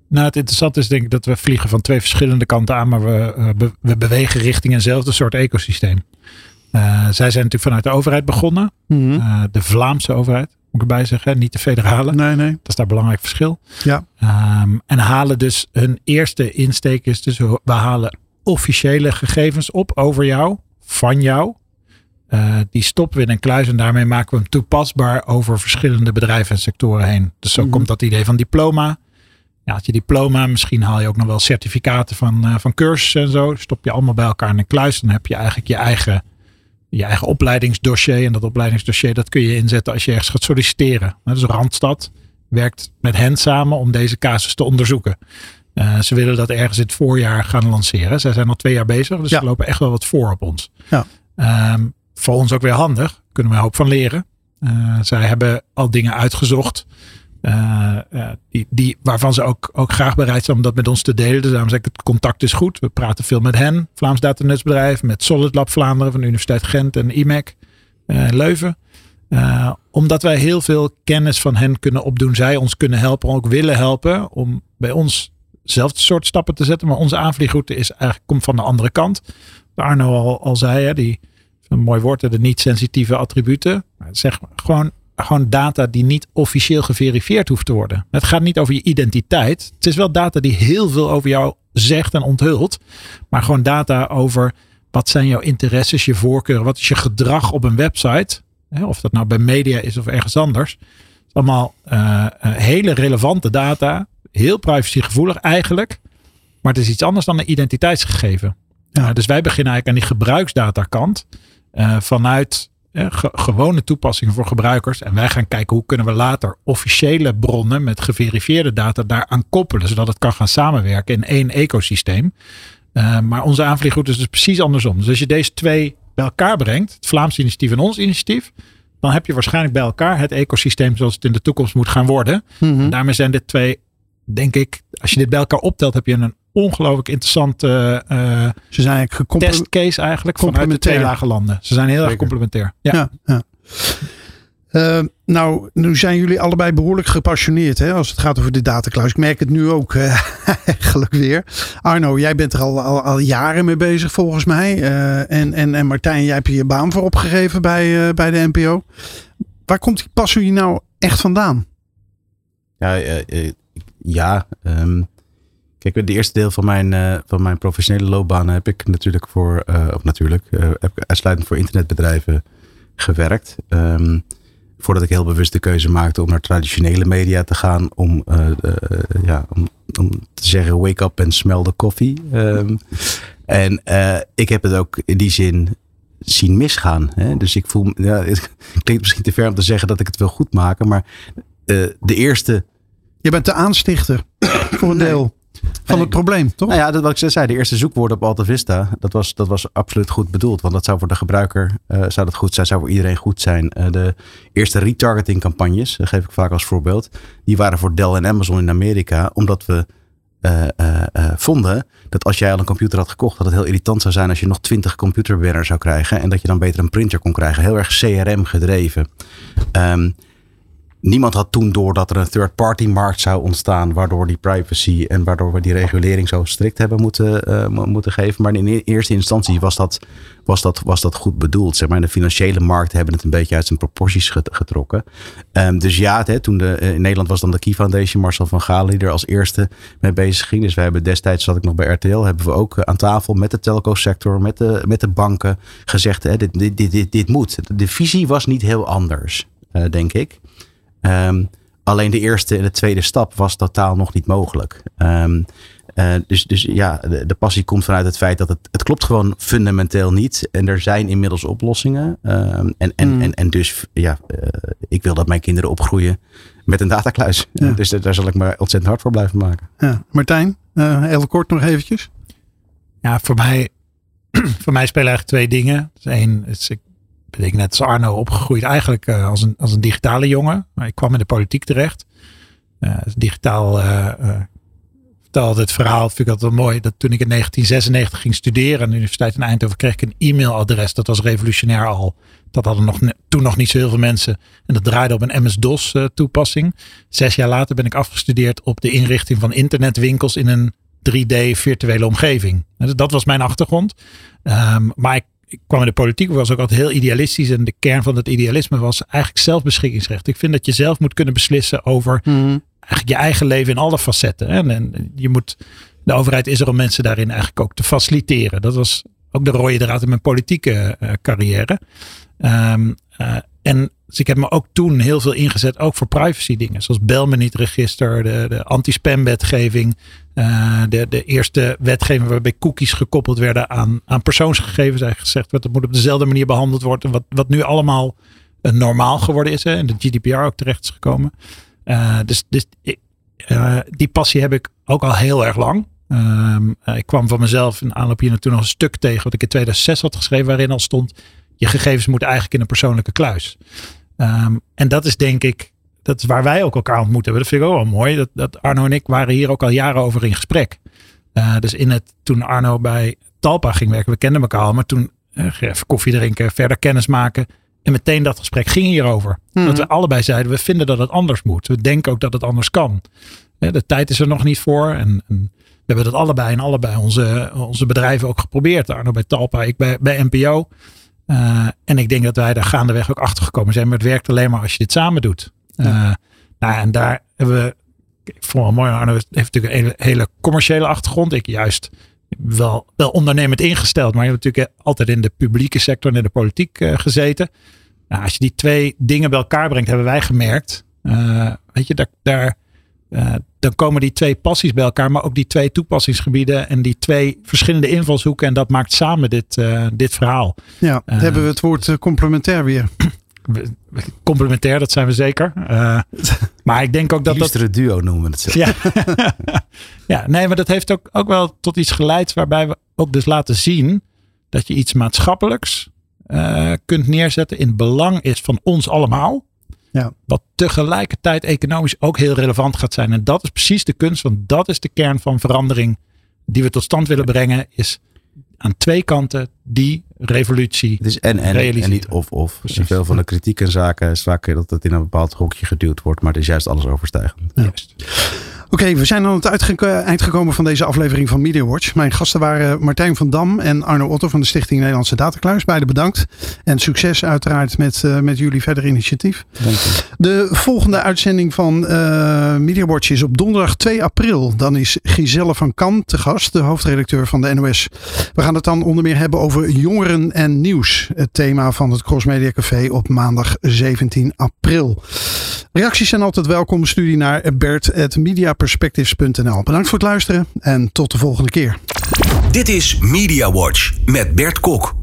Nou, het interessante is denk ik dat we vliegen van twee verschillende kanten aan. Maar we, we bewegen richting eenzelfde soort ecosysteem. zij zijn natuurlijk vanuit de overheid begonnen. Mm -hmm. de Vlaamse overheid moet ik erbij zeggen. Niet de federale. Nee, nee. Dat is daar belangrijk verschil. Ja. Um, en halen dus hun eerste insteek is dus we halen officiële gegevens op over jou, van jou. Uh, die stoppen we in een kluis en daarmee maken we hem toepasbaar over verschillende bedrijven en sectoren heen. Dus zo mm komt dat idee van diploma. Ja, als je diploma, misschien haal je ook nog wel certificaten van, uh, van cursussen en zo. Stop je allemaal bij elkaar in een kluis. Dan heb je eigenlijk je eigen je eigen opleidingsdossier. En dat opleidingsdossier dat kun je inzetten als je ergens gaat solliciteren. Dus Randstad werkt met hen samen om deze casus te onderzoeken. Uh, ze willen dat ergens in het voorjaar gaan lanceren. Zij zijn al twee jaar bezig, dus ja. ze lopen echt wel wat voor op ons. Ja. Um, voor ons ook weer handig, kunnen we een hoop van leren. Uh, zij hebben al dingen uitgezocht uh, uh, die, waarvan ze ook, ook graag bereid zijn om dat met ons te delen. Dus daarom zeg ik, het contact is goed. We praten veel met hen, Vlaams Datanetsbedrijf, met Solid Lab Vlaanderen van de Universiteit Gent en IMEC uh, Leuven. omdat wij heel veel kennis van hen kunnen opdoen. Zij ons kunnen helpen, ook willen helpen om bij ons zelfde soort stappen te zetten. Maar onze aanvliegroute is eigenlijk, komt van de andere kant. Arno al, al zei, hè, die, een mooi woord, de niet-sensitieve attributen. Zeg gewoon gewoon data die niet officieel geverifieerd hoeft te worden. Het gaat niet over je identiteit. Het is wel data die heel veel over jou zegt en onthult. Maar gewoon data over wat zijn jouw interesses, je voorkeuren. Wat is je gedrag op een website. Of dat nou bij media is of ergens anders. Het is allemaal uh, hele relevante data. Heel privacygevoelig eigenlijk. Maar het is iets anders dan een identiteitsgegeven. Ja. Uh, dus wij beginnen eigenlijk aan die gebruiksdatakant. Uh, vanuit ge gewone toepassingen voor gebruikers. En wij gaan kijken hoe kunnen we later officiële bronnen met geverifieerde data daaraan koppelen. Zodat het kan gaan samenwerken in één ecosysteem. Uh, maar onze aanvliegroute is dus precies andersom. Dus als je deze twee bij elkaar brengt, het Vlaams initiatief en ons initiatief, dan heb je waarschijnlijk bij elkaar het ecosysteem zoals het in de toekomst moet gaan worden. Mm -hmm. Daarmee zijn dit twee, denk ik, als je dit bij elkaar optelt, heb je een ongelooflijk interessante uh, Ze zijn eigenlijk testcase eigenlijk vanuit de twee lage landen. Ze zijn heel Zeker. erg complementair. Ja. ja, ja. Uh, nou, nu zijn jullie allebei behoorlijk gepassioneerd hè, als het gaat over de datacloud. Ik merk het nu ook uh, eigenlijk weer. Arno, jij bent er al, al, al jaren mee bezig volgens mij. Uh, en, en, en Martijn, jij hebt je baan voor opgegeven bij, uh, bij de NPO. Waar komt die passie nou echt vandaan? Ja, ja um, kijk, het eerste deel van mijn, van mijn professionele loopbaan heb ik natuurlijk voor, of natuurlijk, heb ik uitsluitend voor internetbedrijven gewerkt. Um, voordat ik heel bewust de keuze maakte om naar traditionele media te gaan. Om, uh, uh, ja, om, om, te zeggen wake up en smell the coffee. Um, en uh, ik heb het ook in die zin zien misgaan. Hè? Dus ik voel, ja, het klinkt misschien te ver om te zeggen dat ik het wil goed maken. Maar de eerste... Je bent de aanstichter voor een deel. Van het probleem, toch? Nou ja, dat wat ik zei, de eerste zoekwoorden op Alta Vista, dat was, dat was absoluut goed bedoeld. Want dat zou voor de gebruiker uh, zou dat goed zijn, zou voor iedereen goed zijn. Uh, de eerste retargeting campagnes, dat geef ik vaak als voorbeeld, die waren voor Dell en Amazon in Amerika, omdat we uh, vonden dat als jij al een computer had gekocht, dat het heel irritant zou zijn als je nog twintig computerbanners zou krijgen en dat je dan beter een printer kon krijgen. Heel erg CRM gedreven. Um, Niemand had toen door dat er een third-party markt zou ontstaan, waardoor die privacy en waardoor we die regulering zo strikt hebben moeten, uh, moeten geven. Maar in eerste instantie was dat, was dat, was dat goed bedoeld. Zeg maar. De financiële markten hebben het een beetje uit zijn proporties getrokken. Um, dus ja, hè, toen de, in Nederland was dan de Key Foundation, Marcel van Galen, die er als eerste mee bezig ging. Dus wij hebben destijds, zat ik nog bij RTL, hebben we ook aan tafel met de telco sector, met de, met de banken gezegd, hè, dit, dit, dit, dit moet. De visie was niet heel anders, denk ik. Um, alleen de eerste en de tweede stap was totaal nog niet mogelijk. Um, uh, dus, dus ja, de, de, passie komt vanuit het feit dat het, het klopt gewoon fundamenteel niet. En er zijn inmiddels oplossingen. Um, en, en, mm. en, en dus ja, uh, ik wil dat mijn kinderen opgroeien met een datakluis. Ja. Dus daar zal ik me ontzettend hard voor blijven maken. Ja. Martijn, uh, heel kort nog eventjes. Ja, voor mij, voor mij spelen eigenlijk twee dingen. Dus één, is, ik ben ik net als Arno opgegroeid eigenlijk uh, als, een, als een digitale jongen. Maar ik kwam in de politiek terecht. Uh, digitaal uh, vertelde het verhaal, vind ik altijd wel mooi. Dat toen ik in 1996 ging studeren aan de Universiteit in Eindhoven, kreeg ik een e-mailadres. Dat was revolutionair al. Dat hadden nog, toen nog niet zo heel veel mensen. En dat draaide op een MS-DOS toepassing. Zes jaar later ben ik afgestudeerd op de inrichting van internetwinkels in een 3D virtuele omgeving. Dat was mijn achtergrond. Um, maar ik ik kwam in de politiek, was ook altijd heel idealistisch. En de kern van het idealisme was eigenlijk zelfbeschikkingsrecht. Ik vind dat je zelf moet kunnen beslissen over mm. eigenlijk je eigen leven in alle facetten. En, en, je moet, de overheid is er om mensen daarin eigenlijk ook te faciliteren. Dat was ook de rode draad in mijn politieke uh, carrière. Um, uh, en dus ik heb me ook toen heel veel ingezet, ook voor privacy dingen. Zoals bel me niet register, de, de anti-spam wetgeving. Uh, de, de eerste wetgeving waarbij cookies gekoppeld werden aan, aan persoonsgegevens. Eigenlijk gezegd werd, dat moet op dezelfde manier behandeld worden. Wat, wat nu allemaal uh, normaal geworden is. Hè, en de GDPR ook terecht is gekomen. Uh, dus dus die passie heb ik ook al heel erg lang. Um, ik kwam van mezelf in aanloop hier naartoe nog een stuk tegen wat ik in 2006 had geschreven. Waarin al stond, je gegevens moeten eigenlijk in een persoonlijke kluis. Um, en dat is denk ik, dat is waar wij ook elkaar ontmoet hebben. Dat vind ik ook wel mooi. Dat, dat Arno en ik waren hier ook al jaren over in gesprek. Uh, dus in het, toen Arno bij Talpa ging werken, we kenden elkaar al, maar toen uh, even koffie drinken, verder kennis maken. En meteen dat gesprek ging hierover. Mm. Dat we allebei zeiden, we vinden dat het anders moet. We denken ook dat het anders kan. De tijd is er nog niet voor. En, en we hebben dat allebei en allebei onze, onze bedrijven ook geprobeerd. Arno bij Talpa, ik bij, bij NPO. Uh, en ik denk dat wij daar gaandeweg ook achter gekomen zijn. Maar het werkt alleen maar als je dit samen doet. Ja. Uh, nou, en daar hebben we. Ik vond het mooi. Arno heeft natuurlijk een hele, hele commerciële achtergrond. Ik juist wel, wel ondernemend ingesteld. Maar je hebt natuurlijk altijd in de publieke sector en in de politiek uh, gezeten. Nou, als je die twee dingen bij elkaar brengt, hebben wij gemerkt. weet je, daar, daar, Uh, dan komen die twee passies bij elkaar, maar ook die twee toepassingsgebieden en die twee verschillende invalshoeken. En dat maakt samen dit, dit verhaal. Ja, hebben we het woord complementair weer. Complementair, dat zijn we zeker. maar ik denk ook dat dat... dat... duo noemen we het zo. Ja. ja, nee, maar dat heeft ook, ook wel tot iets geleid waarbij we ook dus laten zien dat je iets maatschappelijks kunt neerzetten in het belang is van ons allemaal. Ja. Wat tegelijkertijd economisch ook heel relevant gaat zijn. En dat is precies de kunst, want dat is de kern van verandering die we tot stand willen brengen. Is aan twee kanten die revolutie. Het is en en, en niet of of. Precies. Veel van de kritiek en zaken is vaak dat het in een bepaald hokje geduwd wordt, maar het is juist alles overstijgend. Juist. Oké, we zijn aan het eind gekomen van deze aflevering van Media Watch. Mijn gasten waren Martijn van Dam en Arno Otto van de Stichting Nederlandse Datacluis. Beide bedankt. En succes uiteraard met, uh, met jullie verder initiatief. Dank je. De volgende uitzending van uh, Media Watch is op donderdag 2 april. Dan is Giselle van Kam te gast, de hoofdredacteur van de NOS. We gaan het dan onder meer hebben over jongeren en nieuws. Het thema van het Cross Media Café op maandag 17 april. Reacties zijn altijd welkom. Studie naar bert.mediaperspectives.nl. Bedankt voor het luisteren en tot de volgende keer. Dit is Media Watch met Bert Kok.